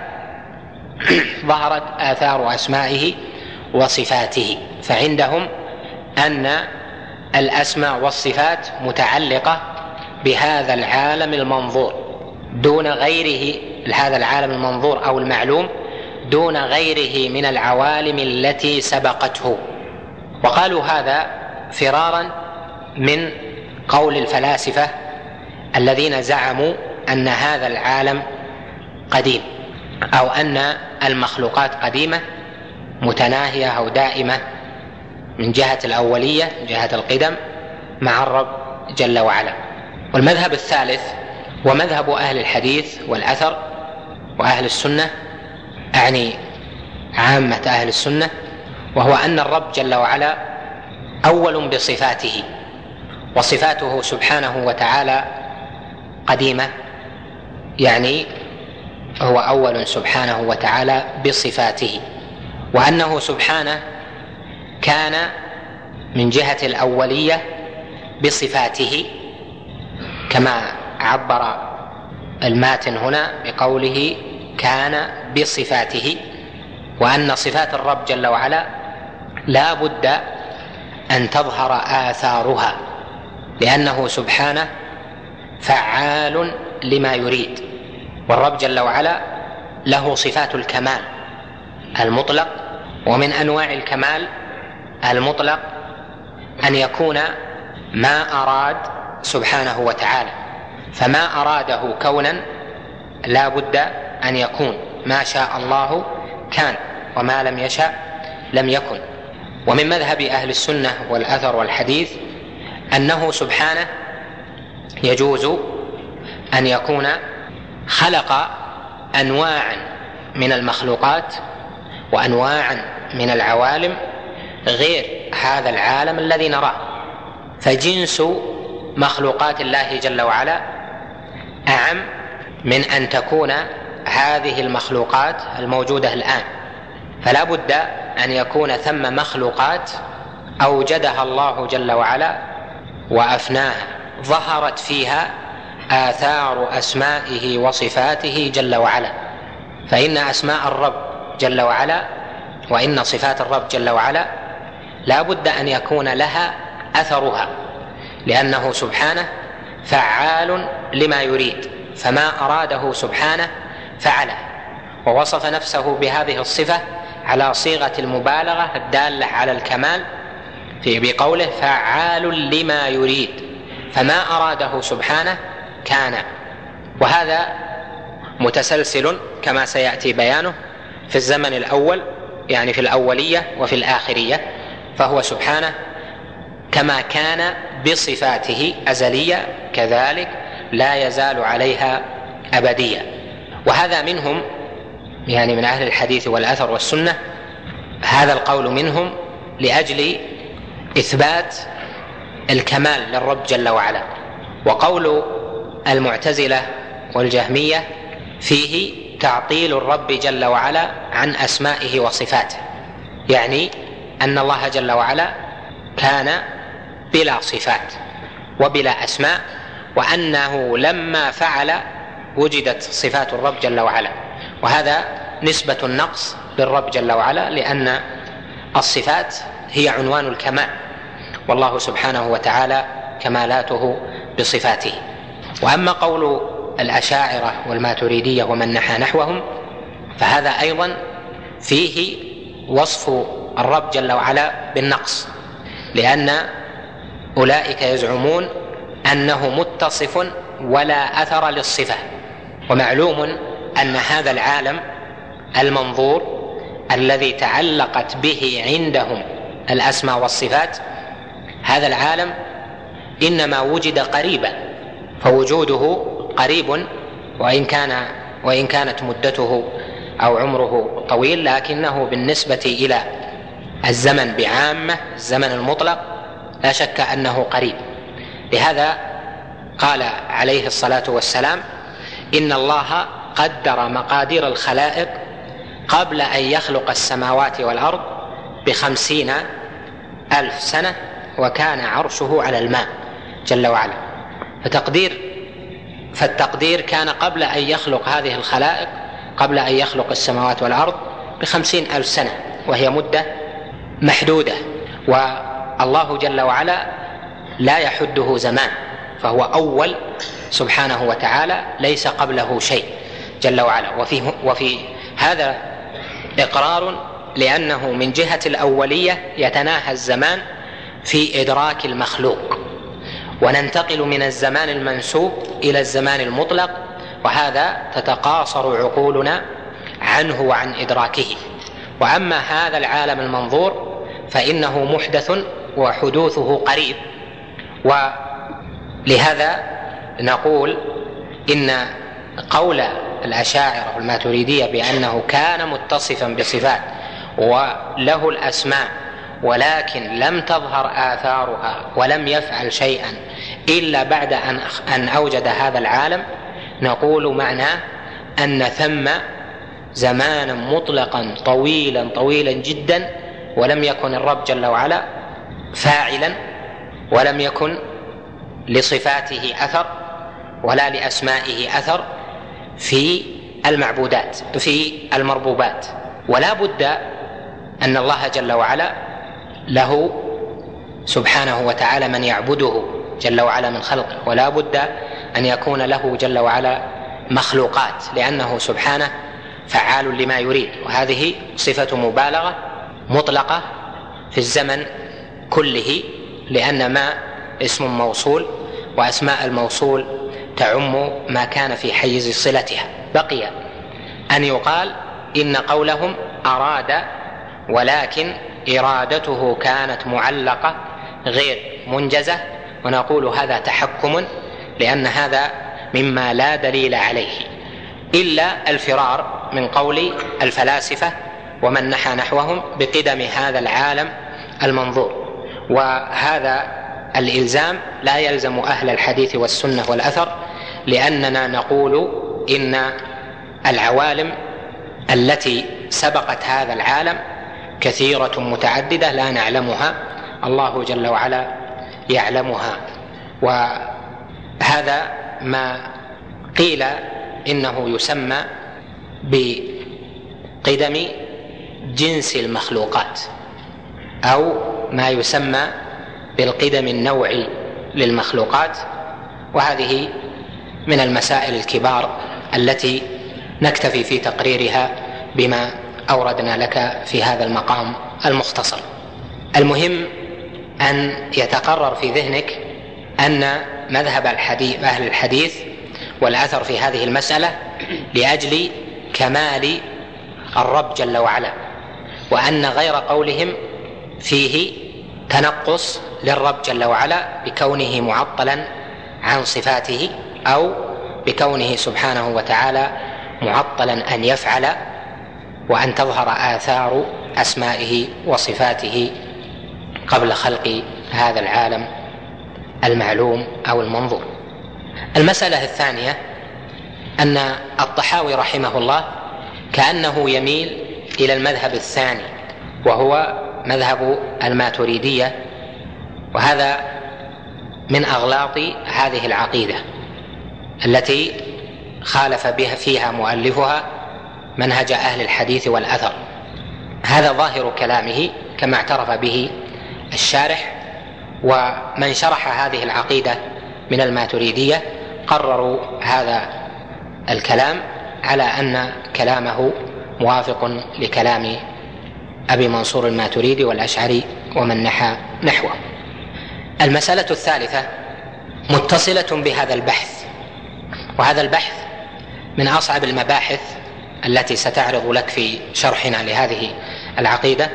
ظهرت آثار أسمائه وصفاته. فعندهم أن الأسماء والصفات متعلقة بهذا العالم المنظور دون غيره هذا العالم المنظور أو المعلوم دون غيره من العوالم التي سبقته. وقالوا هذا فرارا من قول الفلاسفة الذين زعموا أن هذا العالم قديم أو أن المخلوقات قديمة متناهية أو دائمة من جهة الأولية جهة القدم مع الرب جل وعلا. والمذهب الثالث ومذهب أهل الحديث والأثر وأهل السنة أعني عامة أهل السنة وهو أن الرب جل وعلا أول بصفاته وصفاته سبحانه وتعالى قديمة يعني هو أول سبحانه وتعالى بصفاته وأنه سبحانه كان من جهة الأولية بصفاته كما عبر الماتن هنا بقوله كان بصفاته وأن صفات الرب جل وعلا لا بد أن تظهر آثارها لأنه سبحانه فعال لما يريد والرب جل وعلا له صفات الكمال المطلق ومن أنواع الكمال المطلق أن يكون ما أراد سبحانه وتعالى. فما أراده كونا لا بد أن يكون. ما شاء الله كان وما لم يشاء لم يكن. ومن مذهب أهل السنة والأثر والحديث أنه سبحانه يجوز أن يكون خلق انواعا من المخلوقات وانواعا من العوالم غير هذا العالم الذي نراه. فجنس مخلوقات الله جل وعلا أعم من أن تكون هذه المخلوقات الموجودة الآن. فلا بد أن يكون ثم مخلوقات أوجدها الله جل وعلا وافناها ظهرت فيها آثار أسمائه وصفاته جل وعلا. فإن أسماء الرب جل وعلا وإن صفات الرب جل وعلا لا بد أن يكون لها أثرها. لأنه سبحانه فعال لما يريد فما أراده سبحانه فعله. ووصف نفسه بهذه الصفة على صيغة المبالغة الدالة على الكمال في بقوله فعال لما يريد فما أراده سبحانه كان. وهذا متسلسل كما سيأتي بيانه في الزمن الأول يعني في الأولية وفي الآخرية فهو سبحانه كما كان بصفاته أزلية كذلك لا يزال عليها أبدية. وهذا منهم يعني من أهل الحديث والأثر والسنة هذا القول منهم لأجل إثبات الكمال للرب جل وعلا. وقول المعتزلة والجهمية فيه تعطيل الرب جل وعلا عن أسمائه وصفاته. يعني أن الله جل وعلا كان بلا صفات وبلا أسماء وأنه لما فعل وجدت صفات الرب جل وعلا. وهذا نسبة النقص للرب جل وعلا لأن الصفات هي عنوان الكمال. والله سبحانه وتعالى كمالاته بصفاته. وأما قول الأشاعرة والماتريدية ومن نحى نحوهم فهذا أيضا فيه وصف الرب جل وعلا بالنقص. لأن أولئك يزعمون أنه متصف ولا أثر للصفة ومعلوم أن هذا العالم المنظور الذي تعلقت به عندهم الأسماء والصفات هذا العالم إنما وجد قريبا فوجوده قريب وإن كان وإن كانت مدته أو عمره طويل لكنه بالنسبة إلى الزمن بعامة الزمن المطلق لا شك أنه قريب. لهذا قال عليه الصلاة والسلام إن الله قدر مقادير الخلائق قبل أن يخلق السماوات والأرض بخمسين ألف سنة وكان عرشه على الماء جل وعلا. فتقدير فالتقدير كان قبل أن يخلق هذه الخلائق قبل أن يخلق السماوات والأرض بخمسين ألف سنة وهي مدة محدودة. والله جل وعلا لا يحده زمان فهو أول سبحانه وتعالى ليس قبله شيء جل وعلا. وفي وفي هذا إقرار لأنه من جهة الأولية يتناهى الزمان في إدراك المخلوق. وننتقل من الزمان المنسوب إلى الزمان المطلق وهذا تتقاصر عقولنا عنه وعن إدراكه. وأما هذا العالم المنظور فإنه محدث وحدوثه قريب. ولهذا نقول إن قول الأشاعرة والماتريديه بأنه كان متصفا بصفات وله الأسماء ولكن لم تظهر آثارها ولم يفعل شيئا إلا بعد أن أن أوجد هذا العالم نقول معناه أن ثم زمانا مطلقا طويلا طويلا جدا ولم يكن الرب جل وعلا فاعلا ولم يكن لصفاته أثر ولا لأسمائه أثر في المعبودات في المربوبات. ولا بد أن الله جل وعلا له سبحانه وتعالى من يعبده جل وعلا من خلقه. ولا بد أن يكون له جل وعلا مخلوقات لأنه سبحانه فعال لما يريد. وهذه صفة مبالغة مطلقة في الزمن كله لأن ما اسم موصول وأسماء الموصول تعم ما كان في حيز صلتها. بقي أن يقال إن قولهم أراد ولكن إرادته كانت معلقة غير منجزة ونقول هذا تحكم لأن هذا مما لا دليل عليه إلا الفرار من قول الفلاسفة ومن نحى نحوهم بقدم هذا العالم المنظور. وهذا الإلزام لا يلزم أهل الحديث والسنة والأثر لأننا نقول إن العوالم التي سبقت هذا العالم كثيرة متعددة لا نعلمها الله جل وعلا يعلمها. وهذا ما قيل إنه يسمى بقدم جنس المخلوقات أو ما يسمى بالقدم النوعي للمخلوقات وهذه من المسائل الكبار التي نكتفي في تقريرها بما أوردنا لك في هذا المقام المختصر. المهم أن يتقرر في ذهنك أن مذهب الحديث أهل الحديث والأثر في هذه المسألة لأجل كمال الرب جل وعلا وأن غير قولهم فيه تنقص للرب جل وعلا بكونه معطلا عن صفاته أو بكونه سبحانه وتعالى معطلا أن يفعل وأن تظهر آثار أسمائه وصفاته قبل خلق هذا العالم المعلوم أو المنظور. المسألة الثانية أن الطحاوي رحمه الله كأنه يميل إلى المذهب الثاني وهو مذهب الماتريدية وهذا من أغلاط هذه العقيدة التي خالف بها فيها مؤلفها منهج أهل الحديث والأثر. هذا ظاهر كلامه كما اعترف به الشارح ومن شرح هذه العقيدة من الماتريدية قرروا هذا الكلام على أن كلامه موافق لكلام أبي منصور الماتريدي والأشعري ومن نحى نحوه. المسألة الثالثة متصلة بهذا البحث وهذا البحث من أصعب المباحث التي ستعرض لك في شرحنا لهذه العقيدة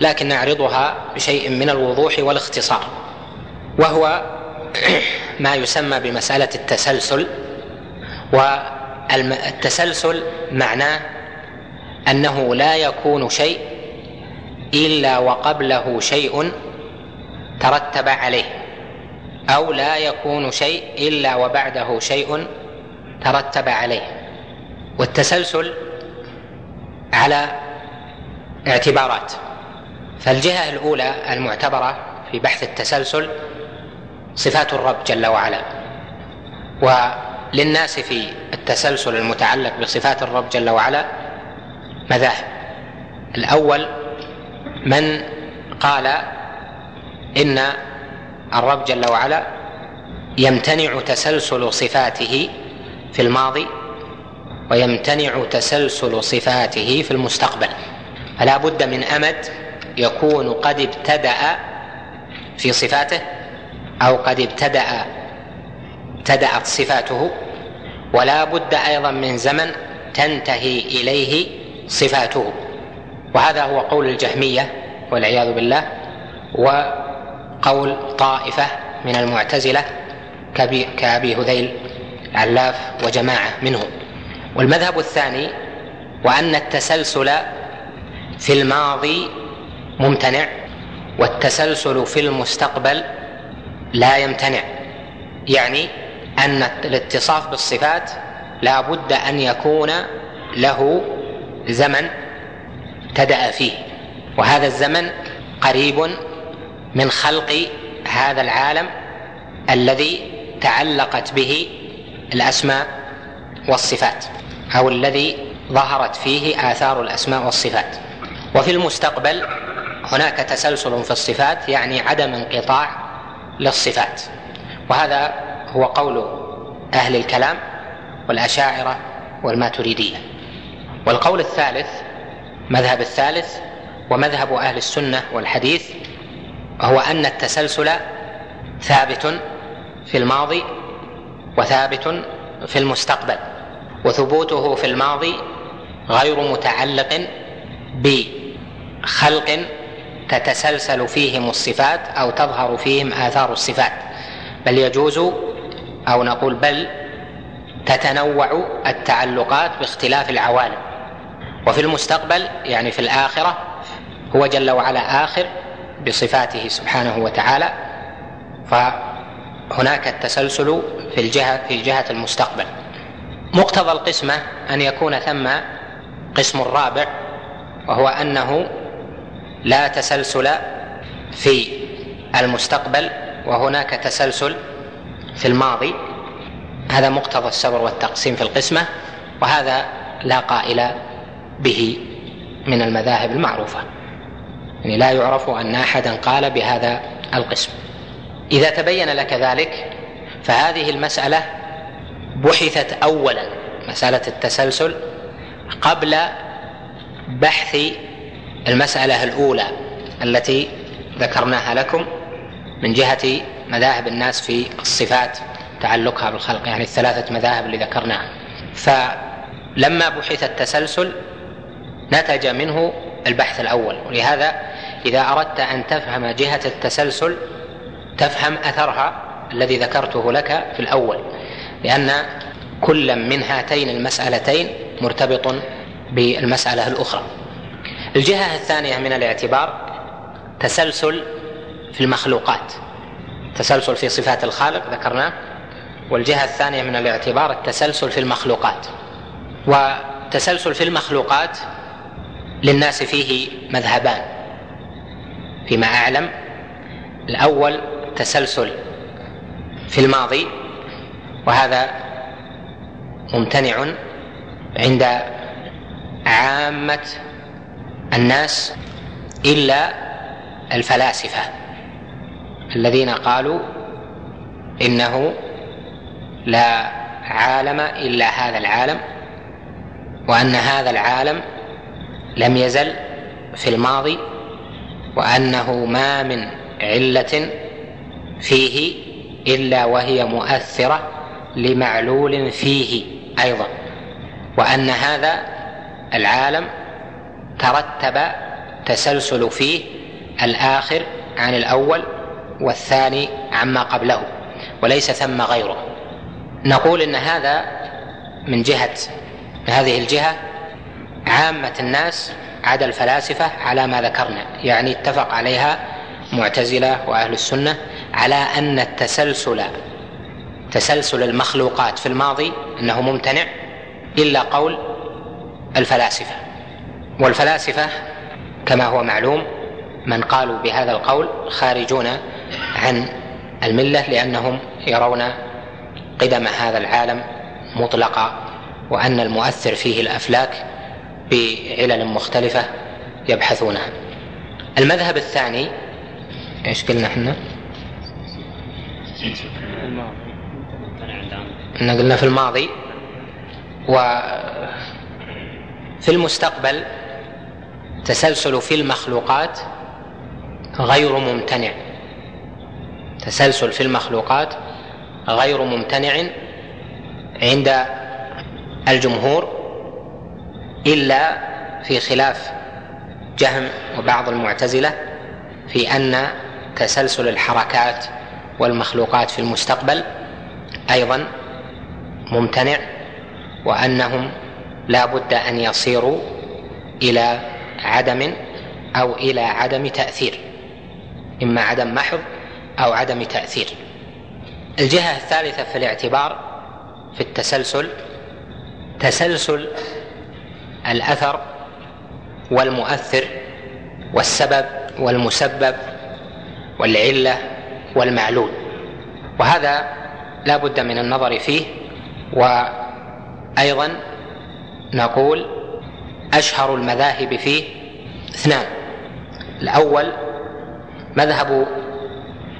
لكن نعرضها بشيء من الوضوح والاختصار وهو ما يسمى بمسألة التسلسل والتسلسل معناه أنه لا يكون شيء إلا وقبله شيء ترتب عليه أو لا يكون شيء إلا وبعده شيء ترتب عليه. والتسلسل على اعتبارات. فالجهة الأولى المعتبرة في بحث التسلسل صفات الرب جل وعلا. وللناس في التسلسل المتعلق بصفات الرب جل وعلا مذاهب. الأول من قال إن الرب جل وعلا يمتنع تسلسل صفاته في الماضي ويمتنع تسلسل صفاته في المستقبل. فلا بد من أمد يكون قد ابتدأ في صفاته أو قد ابتدأ ابتدأت صفاته ولا بد أيضا من زمن تنتهي إليه صفاته. وهذا هو قول الجهمية والعياذ بالله وقول طائفة من المعتزلة كأبي هذيل علاف وجماعة منهم. والمذهب الثاني وأن التسلسل في الماضي ممتنع والتسلسل في المستقبل لا يمتنع. يعني أن الاتصاف بالصفات لا بد أن يكون له زمن ابتدا فيه. وهذا الزمن قريب من خلق هذا العالم الذي تعلقت به الأسماء والصفات أو الذي ظهرت فيه آثار الأسماء والصفات. وفي المستقبل هناك تسلسل في الصفات يعني عدم انقطاع للصفات. وهذا هو قول أهل الكلام والأشاعرة والماتريدية. والقول الثالث مذهب الثالث ومذهب أهل السنة والحديث هو أن التسلسل ثابت في الماضي وثابت في المستقبل وثبوته في الماضي غير متعلق بخلق تتسلسل فيهم الصفات أو تظهر فيهم آثار الصفات. بل يجوز أو نقول بل تتنوع التعلقات باختلاف العوالم. وفي المستقبل يعني في الآخرة هو جل وعلا آخر بصفاته سبحانه وتعالى فهناك التسلسل في الجهة في جهة المستقبل. مقتضى القسمة أن يكون ثم قسم رابع وهو أنه لا تسلسل في المستقبل وهناك تسلسل في الماضي. هذا مقتضى السبر والتقسيم في القسمة وهذا لا قائل به من المذاهب المعروفة. يعني لا يعرف أن أحدا قال بهذا القسم. إذا تبين لك ذلك فهذه المسألة بحثت اولا مسألة التسلسل قبل بحث المسألة الأولى التي ذكرناها لكم من جهة مذاهب الناس في الصفات تعلقها بالخلق يعني الثلاثة مذاهب اللي ذكرناها. فلما بحث التسلسل نتج منه البحث الأول. ولهذا إذا أردت أن تفهم جهة التسلسل تفهم أثرها الذي ذكرته لك في الأول لأن كل من هاتين المسألتين مرتبط بالمسألة الأخرى. الجهة الثانية من الاعتبار تسلسل في المخلوقات تسلسل في صفات الخالق ذكرناه. والجهة الثانية من الاعتبار التسلسل في المخلوقات. وتسلسل في المخلوقات للناس فيه مذهبان. فيما أعلم الأول تسلسل في الماضي وهذا ممتنع عند عامة الناس إلا الفلاسفة الذين قالوا إنه لا عالم إلا هذا العالم وأن هذا العالم لم يزل في الماضي وأنه ما من علة فيه إلا وهي مؤثرة لمعلول فيه أيضا وأن هذا العالم ترتب تسلسل فيه الآخر عن الأول والثاني عما قبله وليس ثم غيره. نقول إن هذا من جهة هذه الجهة عامة الناس عدا الفلاسفة على ما ذكرنا يعني اتفق عليها معتزلة وأهل السنة على أن التسلسل تسلسل المخلوقات في الماضي إنه ممتنع إلا قول الفلاسفة. والفلاسفة كما هو معلوم من قالوا بهذا القول خارجون عن الملة لأنهم يرون قدم هذا العالم مطلقا وأن المؤثر فيه الأفلاك بعلل مختلفة يبحثونها المذهب الثاني إيش قلنا إحنا؟ ان قلنا في الماضي. وفي المستقبل تسلسل في المخلوقات غير ممتنع. تسلسل في المخلوقات غير ممتنع عند الجمهور. إلا في خلاف جهم وبعض المعتزلة في أن تسلسل الحركات والمخلوقات في المستقبل أيضا ممتنع وأنهم لا بد أن يصيروا إلى عدم أو إلى عدم تأثير إما عدم محض أو عدم تأثير. الجهة الثالثة في الاعتبار في التسلسل تسلسل الأثر والمؤثر والسبب والمسبب والعلة والمعلول. وهذا لا بد من النظر فيه. وأيضا نقول أشهر المذاهب فيه اثنان. الأول مذهب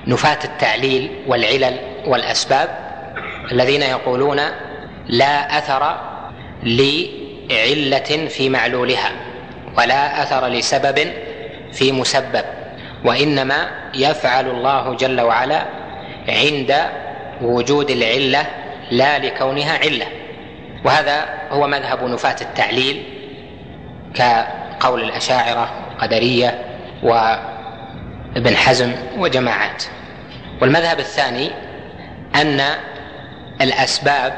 نفاة التعليل والعلل والأسباب الذين يقولون لا أثر عله في معلولها ولا أثر لسبب في مسبب وإنما يفعل الله جل وعلا عند وجود العلة لا لكونها علة. وهذا هو مذهب نفاة التعليل كقول الأشاعرة قدريه وابن حزم وجماعات. والمذهب الثاني أن الأسباب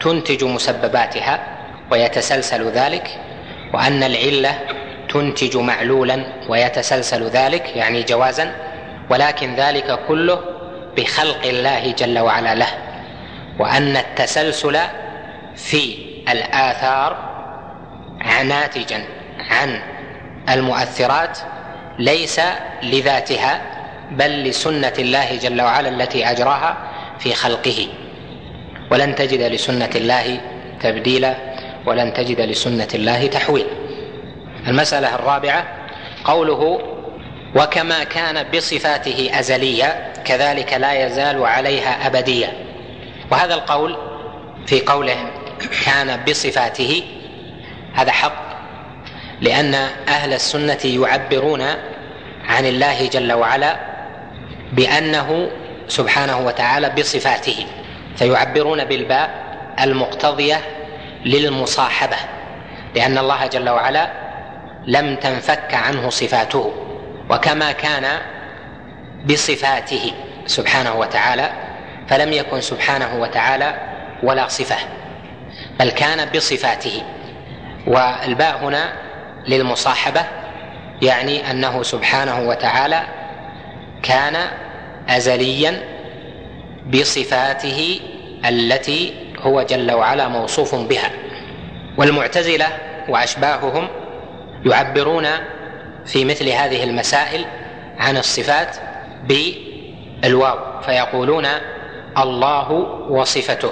تنتج مسبباتها ويتسلسل ذلك وأن العلة تنتج معلولا ويتسلسل ذلك يعني جوازا ولكن ذلك كله بخلق الله جل وعلا له وأن التسلسل في الآثار ناتجا عن المؤثرات ليس لذاتها بل لسنة الله جل وعلا التي أجراها في خلقه. ولن تجد لسنة الله تبديلا ولن تجد لسنة الله تحويلا المسألة الرابعة قوله وكما كان بصفاته ازليا كذلك لا يزال عليها ابديا وهذا القول في قوله كان بصفاته هذا حق لأن أهل السنة يعبرون عن الله جل وعلا بأنه سبحانه وتعالى بصفاته فيعبرون بالباء المقتضية للمصاحبة لأن الله جل وعلا لم تنفك عنه صفاته وكما كان بصفاته سبحانه وتعالى فلم يكن سبحانه وتعالى ولا صفة بل كان بصفاته. والباء هنا للمصاحبة يعني أنه سبحانه وتعالى كان ازليا بصفاته التي هو جل وعلا موصوف بها. والمعتزلة وأشباههم يعبرون في مثل هذه المسائل عن الصفات بالواو فيقولون الله وصفته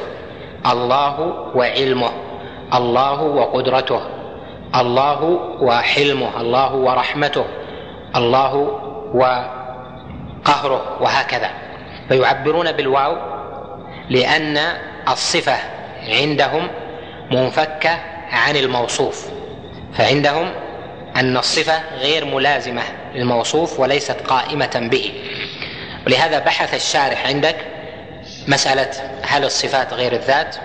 الله وعلمه الله وقدرته الله وحلمه الله ورحمته الله وقهره وهكذا. فيعبرون بالواو لأن الصفة عندهم منفكة عن الموصوف فعندهم أن الصفة غير ملازمة للموصوف وليست قائمة به. ولهذا بحث الشارح عندك مسألة هل الصفات غير الذات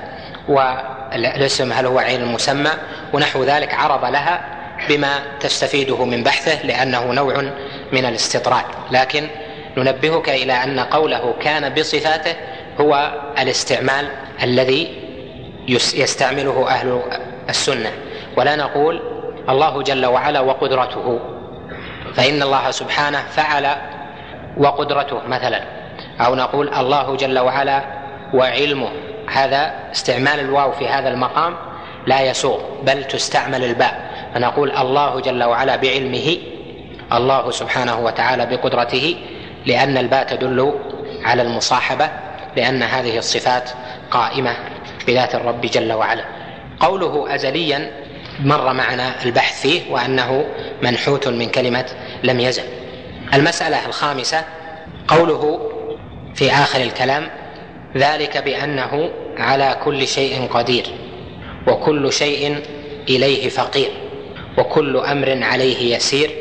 والاسم هل هو عين المسمى ونحو ذلك عرض لها بما تستفيده من بحثه لأنه نوع من الاستطراد. لكن ننبهك إلى أن قوله كان بصفاته هو الاستعمال الذي يستعمله أهل السنة. ولا نقول الله جل وعلا وقدرته. فإن الله سبحانه فعل وقدرته مثلا. أو نقول الله جل وعلا وعلمه. هذا استعمال الواو في هذا المقام لا يسوغ بل تستعمل الباء. فنقول الله جل وعلا بعلمه الله سبحانه وتعالى بقدرته لأن الباء تدل على المصاحبة لأن هذه الصفات قائمة بذات الرب جل وعلا. قوله أزليا مر معنا البحث فيه وأنه منحوت من كلمة لم يزل. المسألة الخامسة قوله في آخر الكلام ذلك بأنه على كل شيء قدير وكل شيء إليه فقير وكل أمر عليه يسير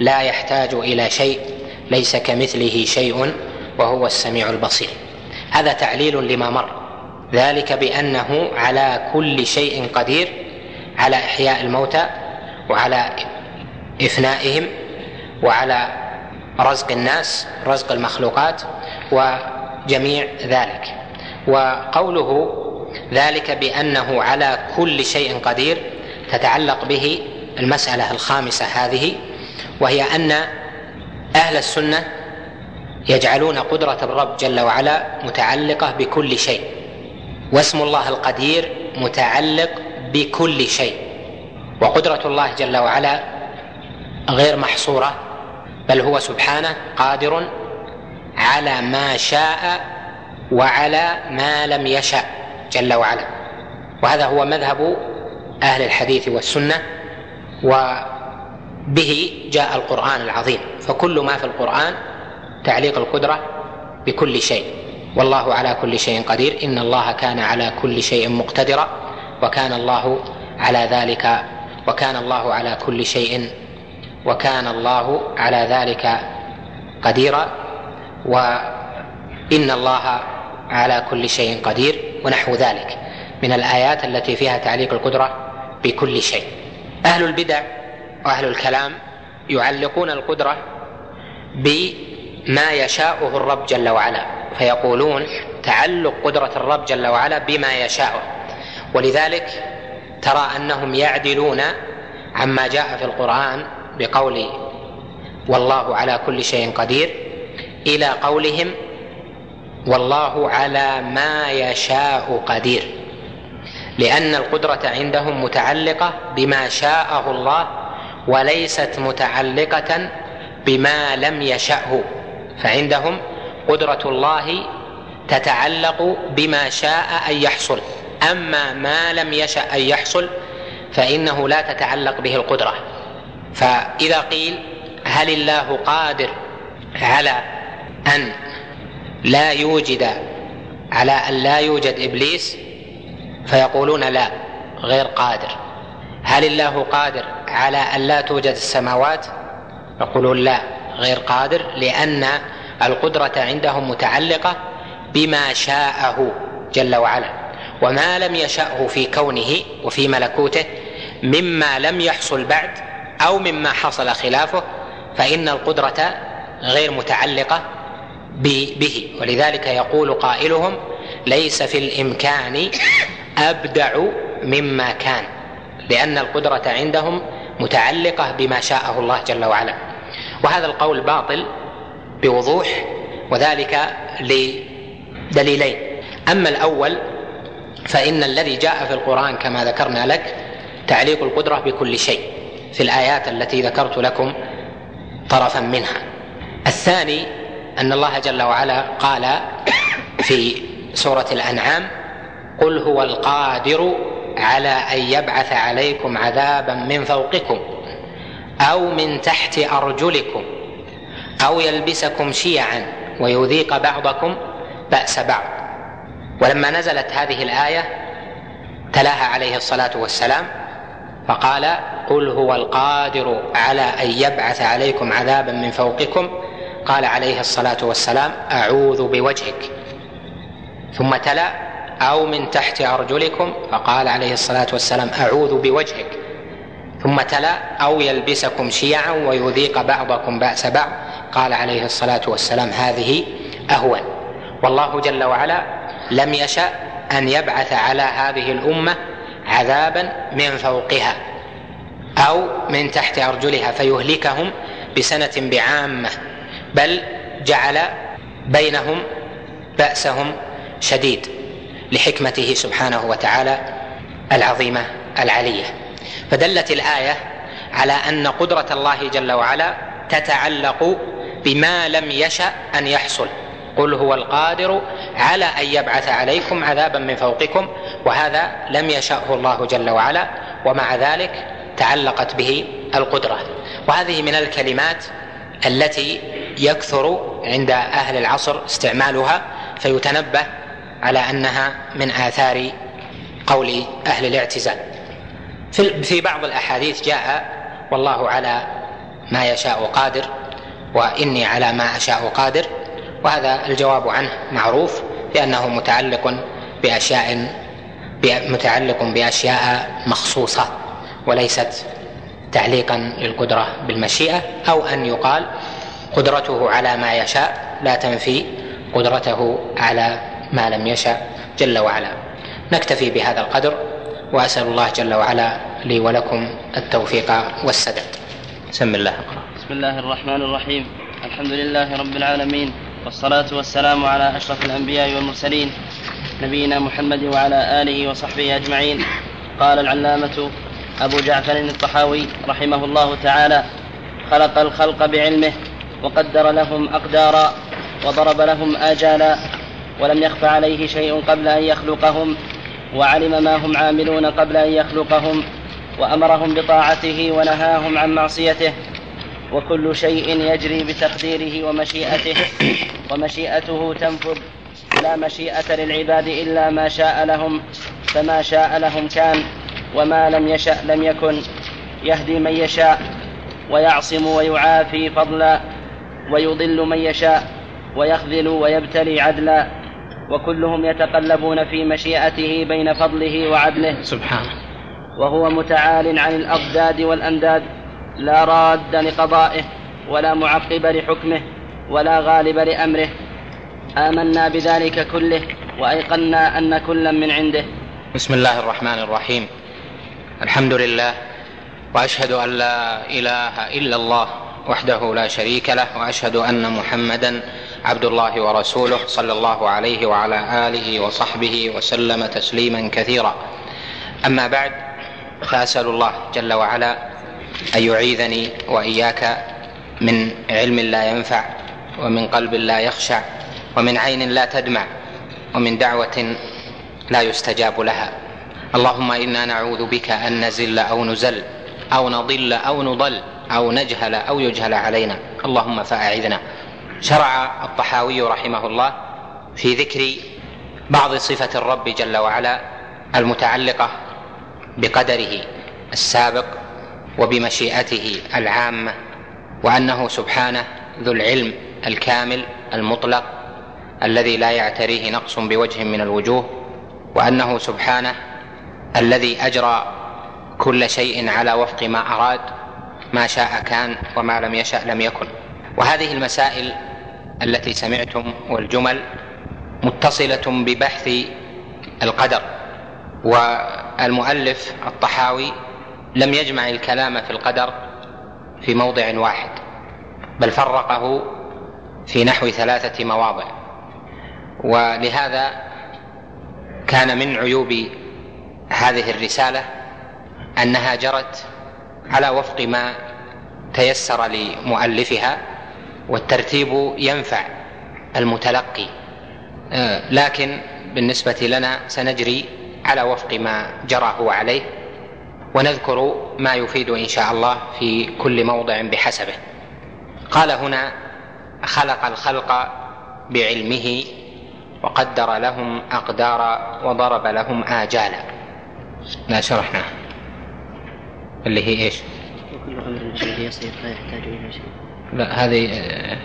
لا يحتاج إلى شيء ليس كمثله شيء وهو السميع البصير. هذا تعليل لما مر. ذلك بأنه على كل شيء قدير على إحياء الموتى وعلى إفنائهم وعلى رزق الناس رزق المخلوقات وجميع ذلك. وقوله ذلك بأنه على كل شيء قدير تتعلق به المسألة الخامسة هذه وهي أن أهل السنة يجعلون قدرة الرب جل وعلا متعلقة بكل شيء واسم الله القدير متعلق بكل شيء وقدرة الله جل وعلا غير محصورة بل هو سبحانه قادر على ما شاء وعلى ما لم يشاء جل وعلا. وهذا هو مذهب أهل الحديث والسنة و به جاء القرآن العظيم. فكل ما في القرآن تعليق القدرة بكل شيء. والله على كل شيء قدير. إن الله كان على كل شيء مقتدرا. وكان الله على ذلك وكان الله على كل شيء وكان الله على ذلك قديرا. وإن الله على كل شيء قدير. ونحو ذلك. من الآيات التي فيها تعليق القدرة بكل شيء. أهل البدع وأهل الكلام يعلقون القدرة بما يشاؤه الرب جل وعلا فيقولون تعلق قدرة الرب جل وعلا بما يشاءه ولذلك ترى أنهم يعدلون عما جاء في القرآن بقول والله على كل شيء قدير إلى قولهم والله على ما يشاء قدير لأن القدرة عندهم متعلقة بما شاءه الله وليست متعلقة بما لم يشأه فعندهم قدرة الله تتعلق بما شاء أن يحصل. أما ما لم يشأ أن يحصل فإنه لا تتعلق به القدرة. فإذا قيل هل الله قادر على أن لا يوجد على أن لا يوجد إبليس فيقولون لا غير قادر. هل الله قادر على أن لا توجد السماوات؟ يقولون لا غير قادر لأن القدرة عندهم متعلقة بما شاءه جل وعلا. وما لم يشأه في كونه وفي ملكوته مما لم يحصل بعد أو مما حصل خلافه فإن القدرة غير متعلقة به. ولذلك يقول قائلهم ليس في الإمكان أبدع مما كان. لأن القدرة عندهم متعلقة بما شاءه الله جل وعلا. وهذا القول باطل بوضوح وذلك لدليلين. أما الأول فإن الذي جاء في القرآن كما ذكرنا لك تعليق القدرة بكل شيء في الآيات التي ذكرت لكم طرفا منها. الثاني أن الله جل وعلا قال في سورة الأنعام قل هو القادر على أن يبعث عليكم عذابا من فوقكم أو من تحت أرجلكم أو يلبسكم شيعا ويذيق بعضكم بأس بعض. ولما نزلت هذه الآية تلاها عليه الصلاة والسلام فقال قل هو القادر على أن يبعث عليكم عذابا من فوقكم. قال عليه الصلاة والسلام أعوذ بوجهك. ثم تلا أو من تحت أرجلكم فقال عليه الصلاة والسلام أعوذ بوجهك. ثم تلا أو يلبسكم شيعا ويذيق بعضكم بأس بعض. قال عليه الصلاة والسلام هذه أهون. والله جل وعلا لم يشأ أن يبعث على هذه الأمة عذابا من فوقها أو من تحت أرجلها فيهلكهم بسنة بعامة بل جعل بينهم بأسهم شديد. لحكمته سبحانه وتعالى العظيمة العلية. فدلت الآية على أن قدرة الله جل وعلا تتعلق بما لم يشأ أن يحصل. قل هو القادر على أن يبعث عليكم عذابا من فوقكم وهذا لم يشأه الله جل وعلا ومع ذلك تعلقت به القدرة. وهذه من الكلمات التي يكثر عند أهل العصر استعمالها فيتنبه على أنها من آثار قول أهل الاعتزال. في بعض الأحاديث جاء والله على ما يشاء قادر وإني على ما أشاء قادر وهذا الجواب عنه معروف لأنه متعلق بأشياء متعلق بأشياء مخصوصة وليست تعليقا للقدرة بالمشيئة أو أن يقال قدرته على ما يشاء لا تنفي قدرته على ما لم يشأ جل وعلا. نكتفي بهذا القدر وأسأل الله جل وعلا لي ولكم التوفيق والسداد. بسم الله. بسم الله الرحمن الرحيم. الحمد لله رب العالمين والصلاة والسلام على أشرف الأنبياء والمرسلين نبينا محمد وعلى آله وصحبه أجمعين. قال العلامة أبو جعفر الطحاوي رحمه الله تعالى خلق الخلق بعلمه وقدر لهم أقدارا وضرب لهم آجالا ولم يخف عليه شيء قبل أن يخلقهم وعلم ما هم عاملون قبل أن يخلقهم وأمرهم بطاعته ونهاهم عن معصيته. وكل شيء يجري بتقديره ومشيئته ومشيئته تنفذ. لا مشيئة للعباد إلا ما شاء لهم فما شاء لهم كان وما لم يشأ لم يكن. يهدي من يشاء ويعصم ويعافي فضلا ويضل من يشاء ويخذل ويبتلي عدلا. وكلهم يتقلبون في مشيئته بين فضله وعدله. سبحانه وهو متعال عن الأضداد والأنداد لا راد لقضائه ولا معقب لحكمه ولا غالب لأمره. آمنا بذلك كله وأيقنا أن كلا من عنده. بسم الله الرحمن الرحيم. الحمد لله وأشهد أن لا إله إلا الله وحده لا شريك له وأشهد أن محمدا عبد الله ورسوله صلى الله عليه وعلى آله وصحبه وسلم تسليما كثيرا. أما بعد فأسأل الله جل وعلا أن يعيذني وإياك من علم لا ينفع ومن قلب لا يخشع ومن عين لا تدمع ومن دعوة لا يستجاب لها. اللهم إنا نعوذ بك أن نزل أو نزل أو نضل أو نضل أو نجهل أو يجهل علينا. اللهم فأعذنا. شرع الطحاوي رحمه الله في ذكر بعض صفة الرب جل وعلا المتعلقة بقدره السابق وبمشيئته العامة وأنه سبحانه ذو العلم الكامل المطلق الذي لا يعتريه نقص بوجه من الوجوه وأنه سبحانه الذي أجرى كل شيء على وفق ما أراد ما شاء كان وما لم يشأ لم يكن. وهذه المسائل التي سمعتم والجمل متصلة ببحث القدر والمؤلف الطحاوي لم يجمع الكلام في القدر في موضع واحد بل فرقه في نحو ثلاثة مواضع. ولهذا كان من عيوب هذه الرسالة أنها جرت على وفق ما تيسر لمؤلفها والترتيب ينفع المتلقي. آه، لكن بالنسبة لنا سنجري على وفق ما جرى هو عليه ونذكر ما يفيد إن شاء الله في كل موضع بحسبه. قال هنا خلق الخلق بعلمه وقدر لهم اقدارا وضرب لهم آجالا. لا شرحنا. اللي هي إيش؟ وكل أمر يصير لا يحتاج إلى شيء. لا هذه آه،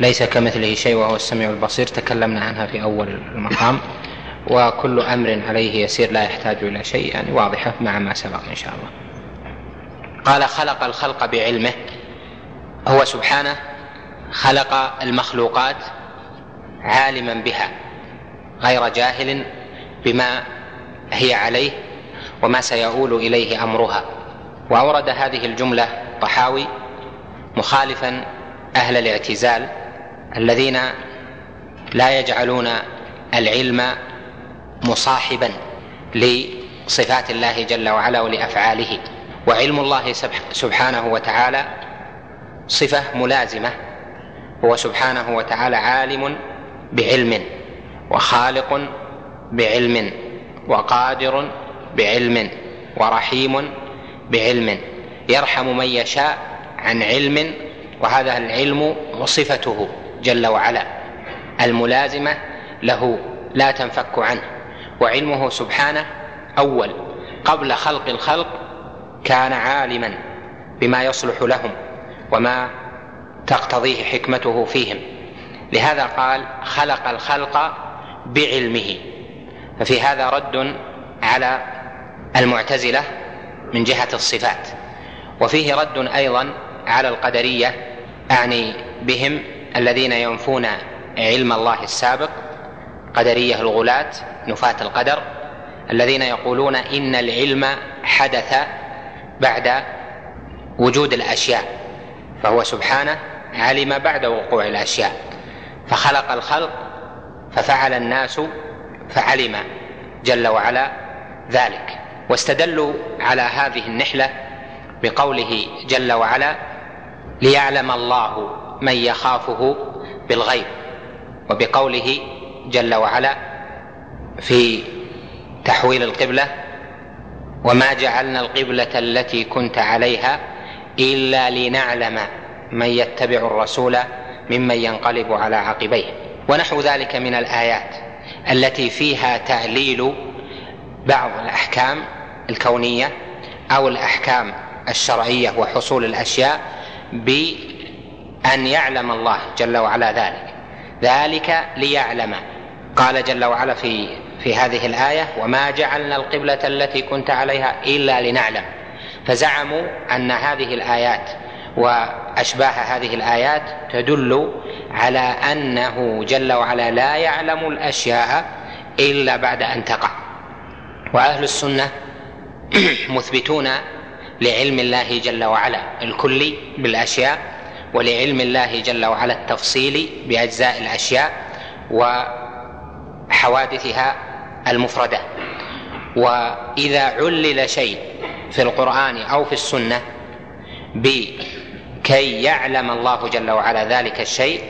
ليس كمثله شيء وهو السميع البصير. تكلمنا عنها في أول المقام. وكل أمر عليه يسير لا يحتاج إلى شيء. يعني واضحة مع ما سبق إن شاء الله. قال خلق الخلق بعلمه. هو سبحانه خلق المخلوقات عالما بها غير جاهل بما هي عليه وما سيؤول إليه أمرها. وأورد هذه الجملة طحاوي مخالفا أهل الاعتزال الذين لا يجعلون العلم مصاحبا لصفات الله جل وعلا ولأفعاله. وعلم الله سبحانه وتعالى صفة ملازمة. هو سبحانه وتعالى عالم بعلم وخالق بعلم وقادر بعلم ورحيم بعلم. يرحم من يشاء عن علم وهذا العلم وصفته جل وعلا. الملازمة له لا تنفك عنه وعلمه سبحانه أول. قبل خلق الخلق كان عالما بما يصلح لهم وما تقتضيه حكمته فيهم. لهذا قال خلق الخلق بعلمه. ففي هذا رد على المعتزلة من جهة الصفات. وفيه رد أيضا على القدرية أعني بهم الذين ينفون علم الله السابق قدرية الغلاة نفاة القدر الذين يقولون إن العلم حدث بعد وجود الأشياء فهو سبحانه علم بعد وقوع الأشياء فخلق الخلق ففعل الناس فعلم جل وعلا ذلك واستدلوا على هذه النحلة بقوله جل وعلا ليعلم الله من يخافه بالغيب وبقوله جل وعلا في تحويل القبلة وما جعلنا القبلة التي كنت عليها إلا لنعلم من يتبع الرسول ممن ينقلب على عقبيه. ونحو ذلك من الآيات التي فيها تعليل بعض الأحكام الكونية أو الأحكام الشرعية وحصول الأشياء بأن يعلم الله جل وعلا ذلك. ذلك ليعلم. قال جل وعلا في في هذه الآية وما جعلنا القبلة التي كنت عليها إلا لنعلم. فزعموا أن هذه الآيات وأشباه هذه الآيات تدل على أنه جل وعلا لا يعلم الأشياء إلا بعد أن تقع. وأهل السنة مثبتون لعلم الله جل وعلا الكلي بالأشياء ولعلم الله جل وعلا التفصيلي بأجزاء الأشياء وحوادثها المفردة. وإذا علل شيء في القرآن أو في السنة بكي يعلم الله جل وعلا ذلك الشيء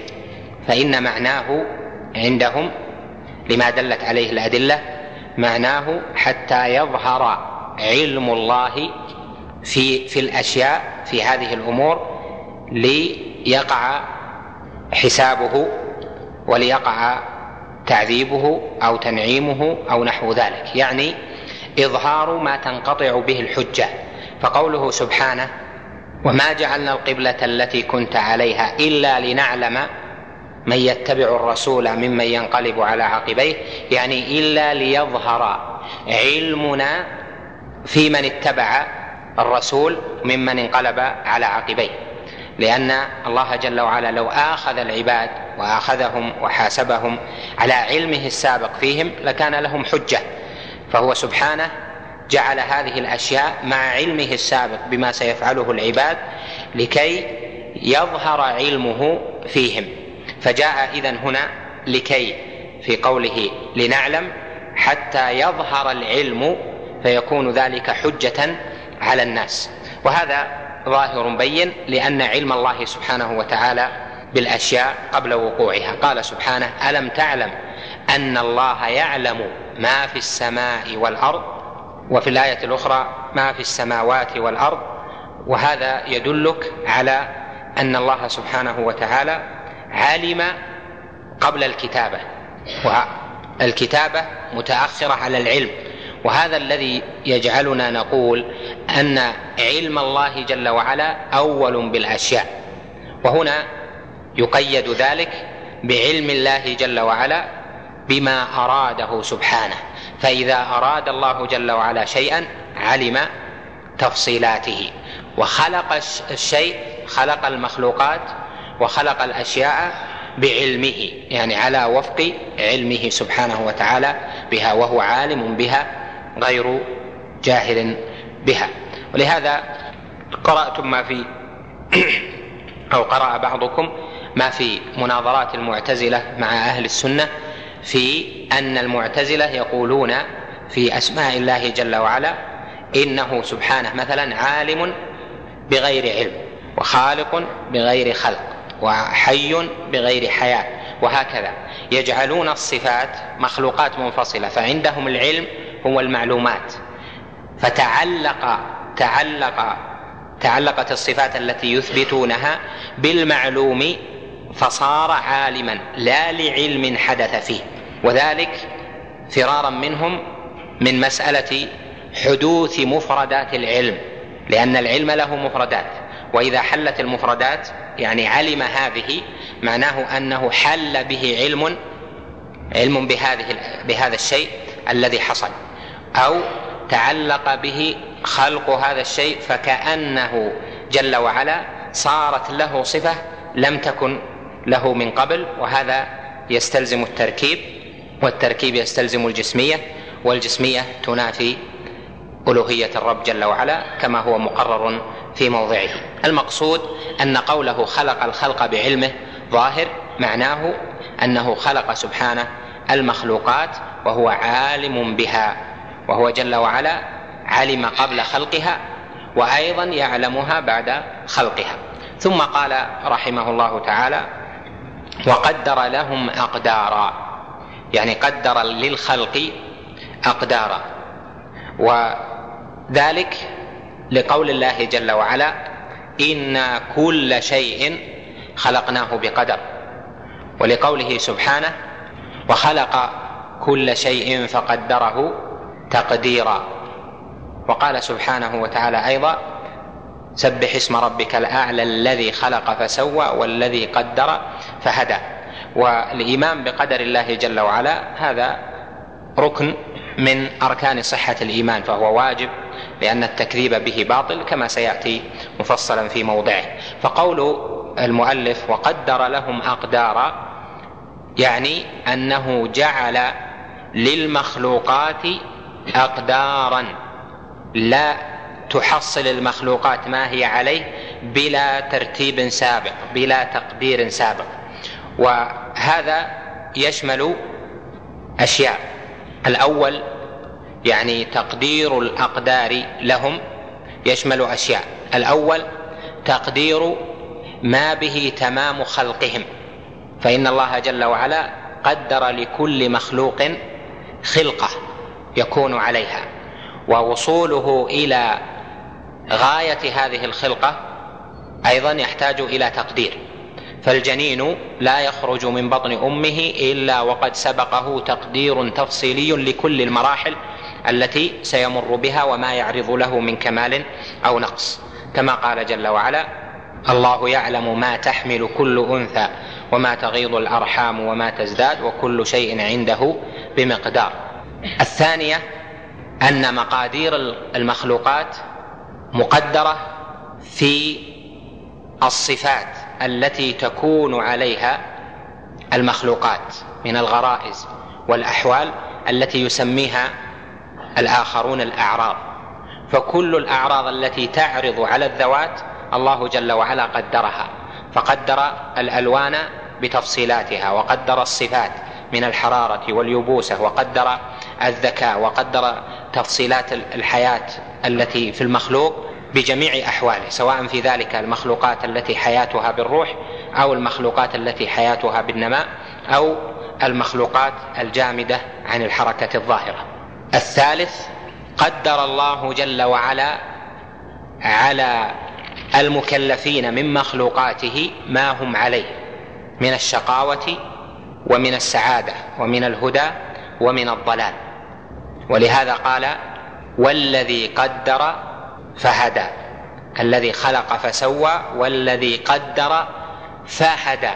فإن معناه عندهم لما دلت عليه الأدلة معناه حتى يظهر علم الله في في الأشياء في هذه الأمور ليقع حسابه وليقع تعذيبه أو تنعيمه أو نحو ذلك. يعني إظهار ما تنقطع به الحجة. فقوله سبحانه وما جعلنا القبلة التي كنت عليها إلا لنعلم من يتبع الرسول ممن ينقلب على عقبيه يعني إلا ليظهر علمنا في من اتبع الرسول ممن انقلب على عقبيه لأن الله جل وعلا لو آخذ العباد وآخذهم وحاسبهم على علمه السابق فيهم لكان لهم حجة فهو سبحانه جعل هذه الأشياء مع علمه السابق بما سيفعله العباد لكي يظهر علمه فيهم. فجاء اذا هنا لكي في قوله لنعلم حتى يظهر العلم فيكون ذلك حجة على الناس. وهذا ظاهر بين لأن علم الله سبحانه وتعالى بالأشياء قبل وقوعها. قال سبحانه ألم تعلم أن الله يعلم ما في السماء والأرض وفي الآية الأخرى ما في السماوات والأرض؟ وهذا يدلك على أن الله سبحانه وتعالى علم قبل الكتابة. والكتابة متأخرة على العلم. وهذا الذي يجعلنا نقول أن علم الله جل وعلا أول بالأشياء. وهنا يقيد ذلك بعلم الله جل وعلا بما أراده سبحانه. فإذا أراد الله جل وعلا شيئا علم تفصيلاته. وخلق الشيء خلق المخلوقات وخلق الأشياء بعلمه. يعني على وفق علمه سبحانه وتعالى بها وهو عالم بها غير جاهل بها. ولهذا قرأتم ما في أو قرأ بعضكم ما في مناظرات المعتزلة مع أهل السنة في أن المعتزلة يقولون في أسماء الله جل وعلا إنه سبحانه مثلا عالم بغير علم وخالق بغير خلق وحي بغير حياة وهكذا. يجعلون الصفات مخلوقات منفصلة فعندهم العلم هو المعلومات. فتعلق تعلق تعلقت الصفات التي يثبتونها بالمعلوم فصار عالما لا لعلم حدث فيه. وذلك فرارا منهم من مسألة حدوث مفردات العلم لأن العلم له مفردات. وإذا حلت المفردات يعني علم هذه معناه أنه حل به علم علم بهذه بهذا الشيء الذي حصل. أو تعلق به خلق هذا الشيء فكأنه جل وعلا صارت له صفة لم تكن له من قبل وهذا يستلزم التركيب والتركيب يستلزم الجسمية والجسمية تنافي ألوهية الرب جل وعلا كما هو مقرر في موضعه. المقصود أن قوله خلق الخلق بعلمه ظاهر معناه أنه خلق سبحانه المخلوقات وهو عالم بها. وهو جل وعلا علم قبل خلقها وأيضا يعلمها بعد خلقها. ثم قال رحمه الله تعالى وقدر لهم أقدارا يعني قدر للخلق أقدارا. وذلك لقول الله جل وعلا أنا كل شيء خلقناه بقدر. ولقوله سبحانه وخلق كل شيء فقدره. تقديرا. وقال سبحانه وتعالى أيضا سبح اسم ربك الأعلى الذي خلق فسوى والذي قدر فهدى. والإيمان بقدر الله جل وعلا هذا ركن من أركان صحة الإيمان فهو واجب لأن التكذيب به باطل كما سيأتي مفصلا في موضعه. فقول المؤلف وقدر لهم اقدارا يعني أنه جعل للمخلوقات اقدارا لا تحصل المخلوقات ما هي عليه بلا ترتيب سابق بلا تقدير سابق. وهذا يشمل أشياء. الأول يعني تقدير الأقدار لهم يشمل أشياء. الأول تقدير ما به تمام خلقهم. فإن الله جل وعلا قدر لكل مخلوق خلقه. يكون عليها. ووصوله إلى غاية هذه الخلقة أيضا يحتاج إلى تقدير. فالجنين لا يخرج من بطن أمه إلا وقد سبقه تقدير تفصيلي لكل المراحل التي سيمر بها وما يعرض له من كمال أو نقص. كما قال جل وعلا الله يعلم ما تحمل كل أنثى وما تغيض الأرحام وما تزداد وكل شيء عنده بمقدار الثانية أن مقادير المخلوقات مقدرة في الصفات التي تكون عليها المخلوقات من الغرائز والأحوال التي يسميها الآخرون الأعراض. فكل الأعراض التي تعرض على الذوات الله جل وعلا قدرها فقدر الألوان بتفصيلاتها وقدر الصفات من الحرارة واليبوسة وقدر الذكاء وقدر تفصيلات الحياة التي في المخلوق بجميع أحواله سواء في ذلك المخلوقات التي حياتها بالروح أو المخلوقات التي حياتها بالنماء أو المخلوقات الجامدة عن الحركة الظاهرة. الثالث قدر الله جل وعلا على المكلفين من مخلوقاته ما هم عليه من الشقاوة ومن السعادة ومن الهدى ومن الضلال. ولهذا قال والذي قدر فهدى الذي خلق فسوى والذي قدر فهدى.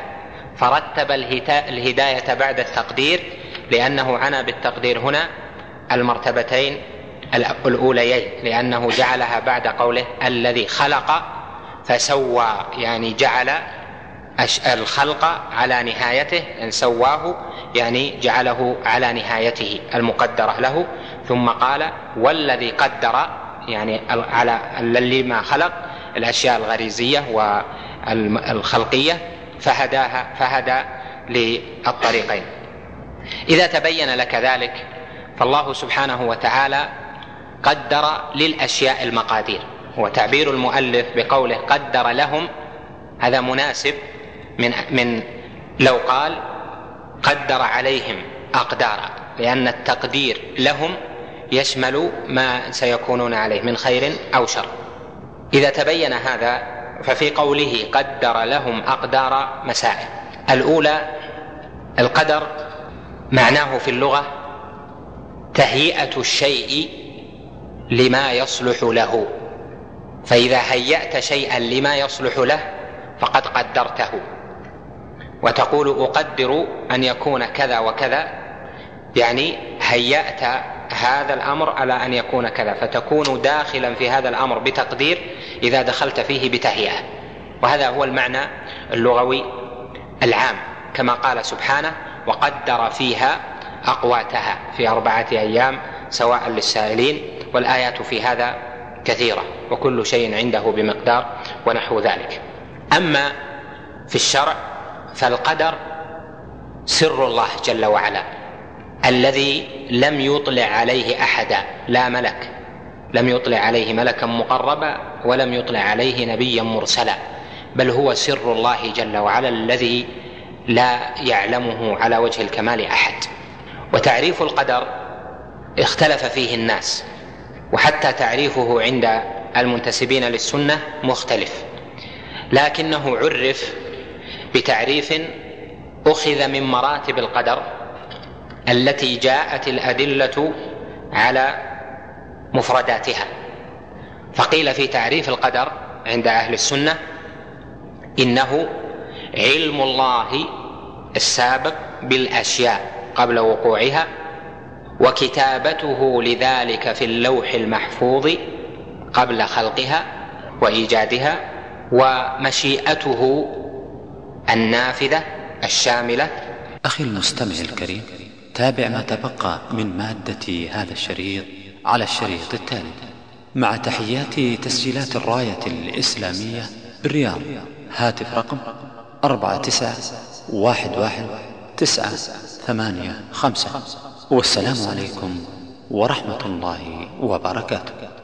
فرتب الهداية بعد التقدير لأنه عنى بالتقدير هنا المرتبتين الأوليين لأنه جعلها بعد قوله الذي خلق فسوى يعني جعل الخلق على نهايته إن سواه يعني جعله على نهايته المقدرة له. ثم قال والذي قدر يعني على الذي ما خلق الأشياء الغريزية والخلقية فهداها فهدى للطريقين. إذا تبين لك ذلك فالله سبحانه وتعالى قدر للأشياء المقادير. وتعبير المؤلف بقوله قدر لهم هذا مناسب من من لو قال قدر عليهم أقدارا لأن التقدير لهم يشمل ما سيكونون عليه من خير أو شر. إذا تبين هذا ففي قوله قدر لهم أقدار مسائل. الأولى القدر معناه في اللغة تهيئة الشيء لما يصلح له. فإذا هيأت شيئا لما يصلح له فقد قدرته. وتقول أقدر أن يكون كذا وكذا يعني هيأت هذا الأمر على أن يكون كذا فتكون داخلا في هذا الأمر بتقدير إذا دخلت فيه بتهيئة. وهذا هو المعنى اللغوي العام كما قال سبحانه وقدر فيها أقواتها في أربعة أيام سواء للسائلين والآيات في هذا كثيرة وكل شيء عنده بمقدار ونحو ذلك. أما في الشرع فالقدر سر الله جل وعلا الذي لم يطلع عليه أحدا لا ملك لم يطلع عليه ملكا مقربا ولم يطلع عليه نبيا مرسلا بل هو سر الله جل وعلا الذي لا يعلمه على وجه الكمال أحد. وتعريف القدر اختلف فيه الناس وحتى تعريفه عند المنتسبين للسنة مختلف لكنه عرف بتعريف أخذ من مراتب القدر التي جاءت الأدلة على مفرداتها. فقيل في تعريف القدر عند أهل السنة إنه علم الله السابق بالأشياء قبل وقوعها وكتابته لذلك في اللوح المحفوظ قبل خلقها وإيجادها ومشيئته النافذة الشاملة. أخي المستمع الكريم تابع ما تبقى من مادة هذا الشريط على الشريط التالي. مع تحيات تسجيلات الراية الإسلامية بالرياض. هاتف رقم أربعة تسعة واحد واحد تسعة ثمانية خمسة. والسلام عليكم ورحمة الله وبركاته.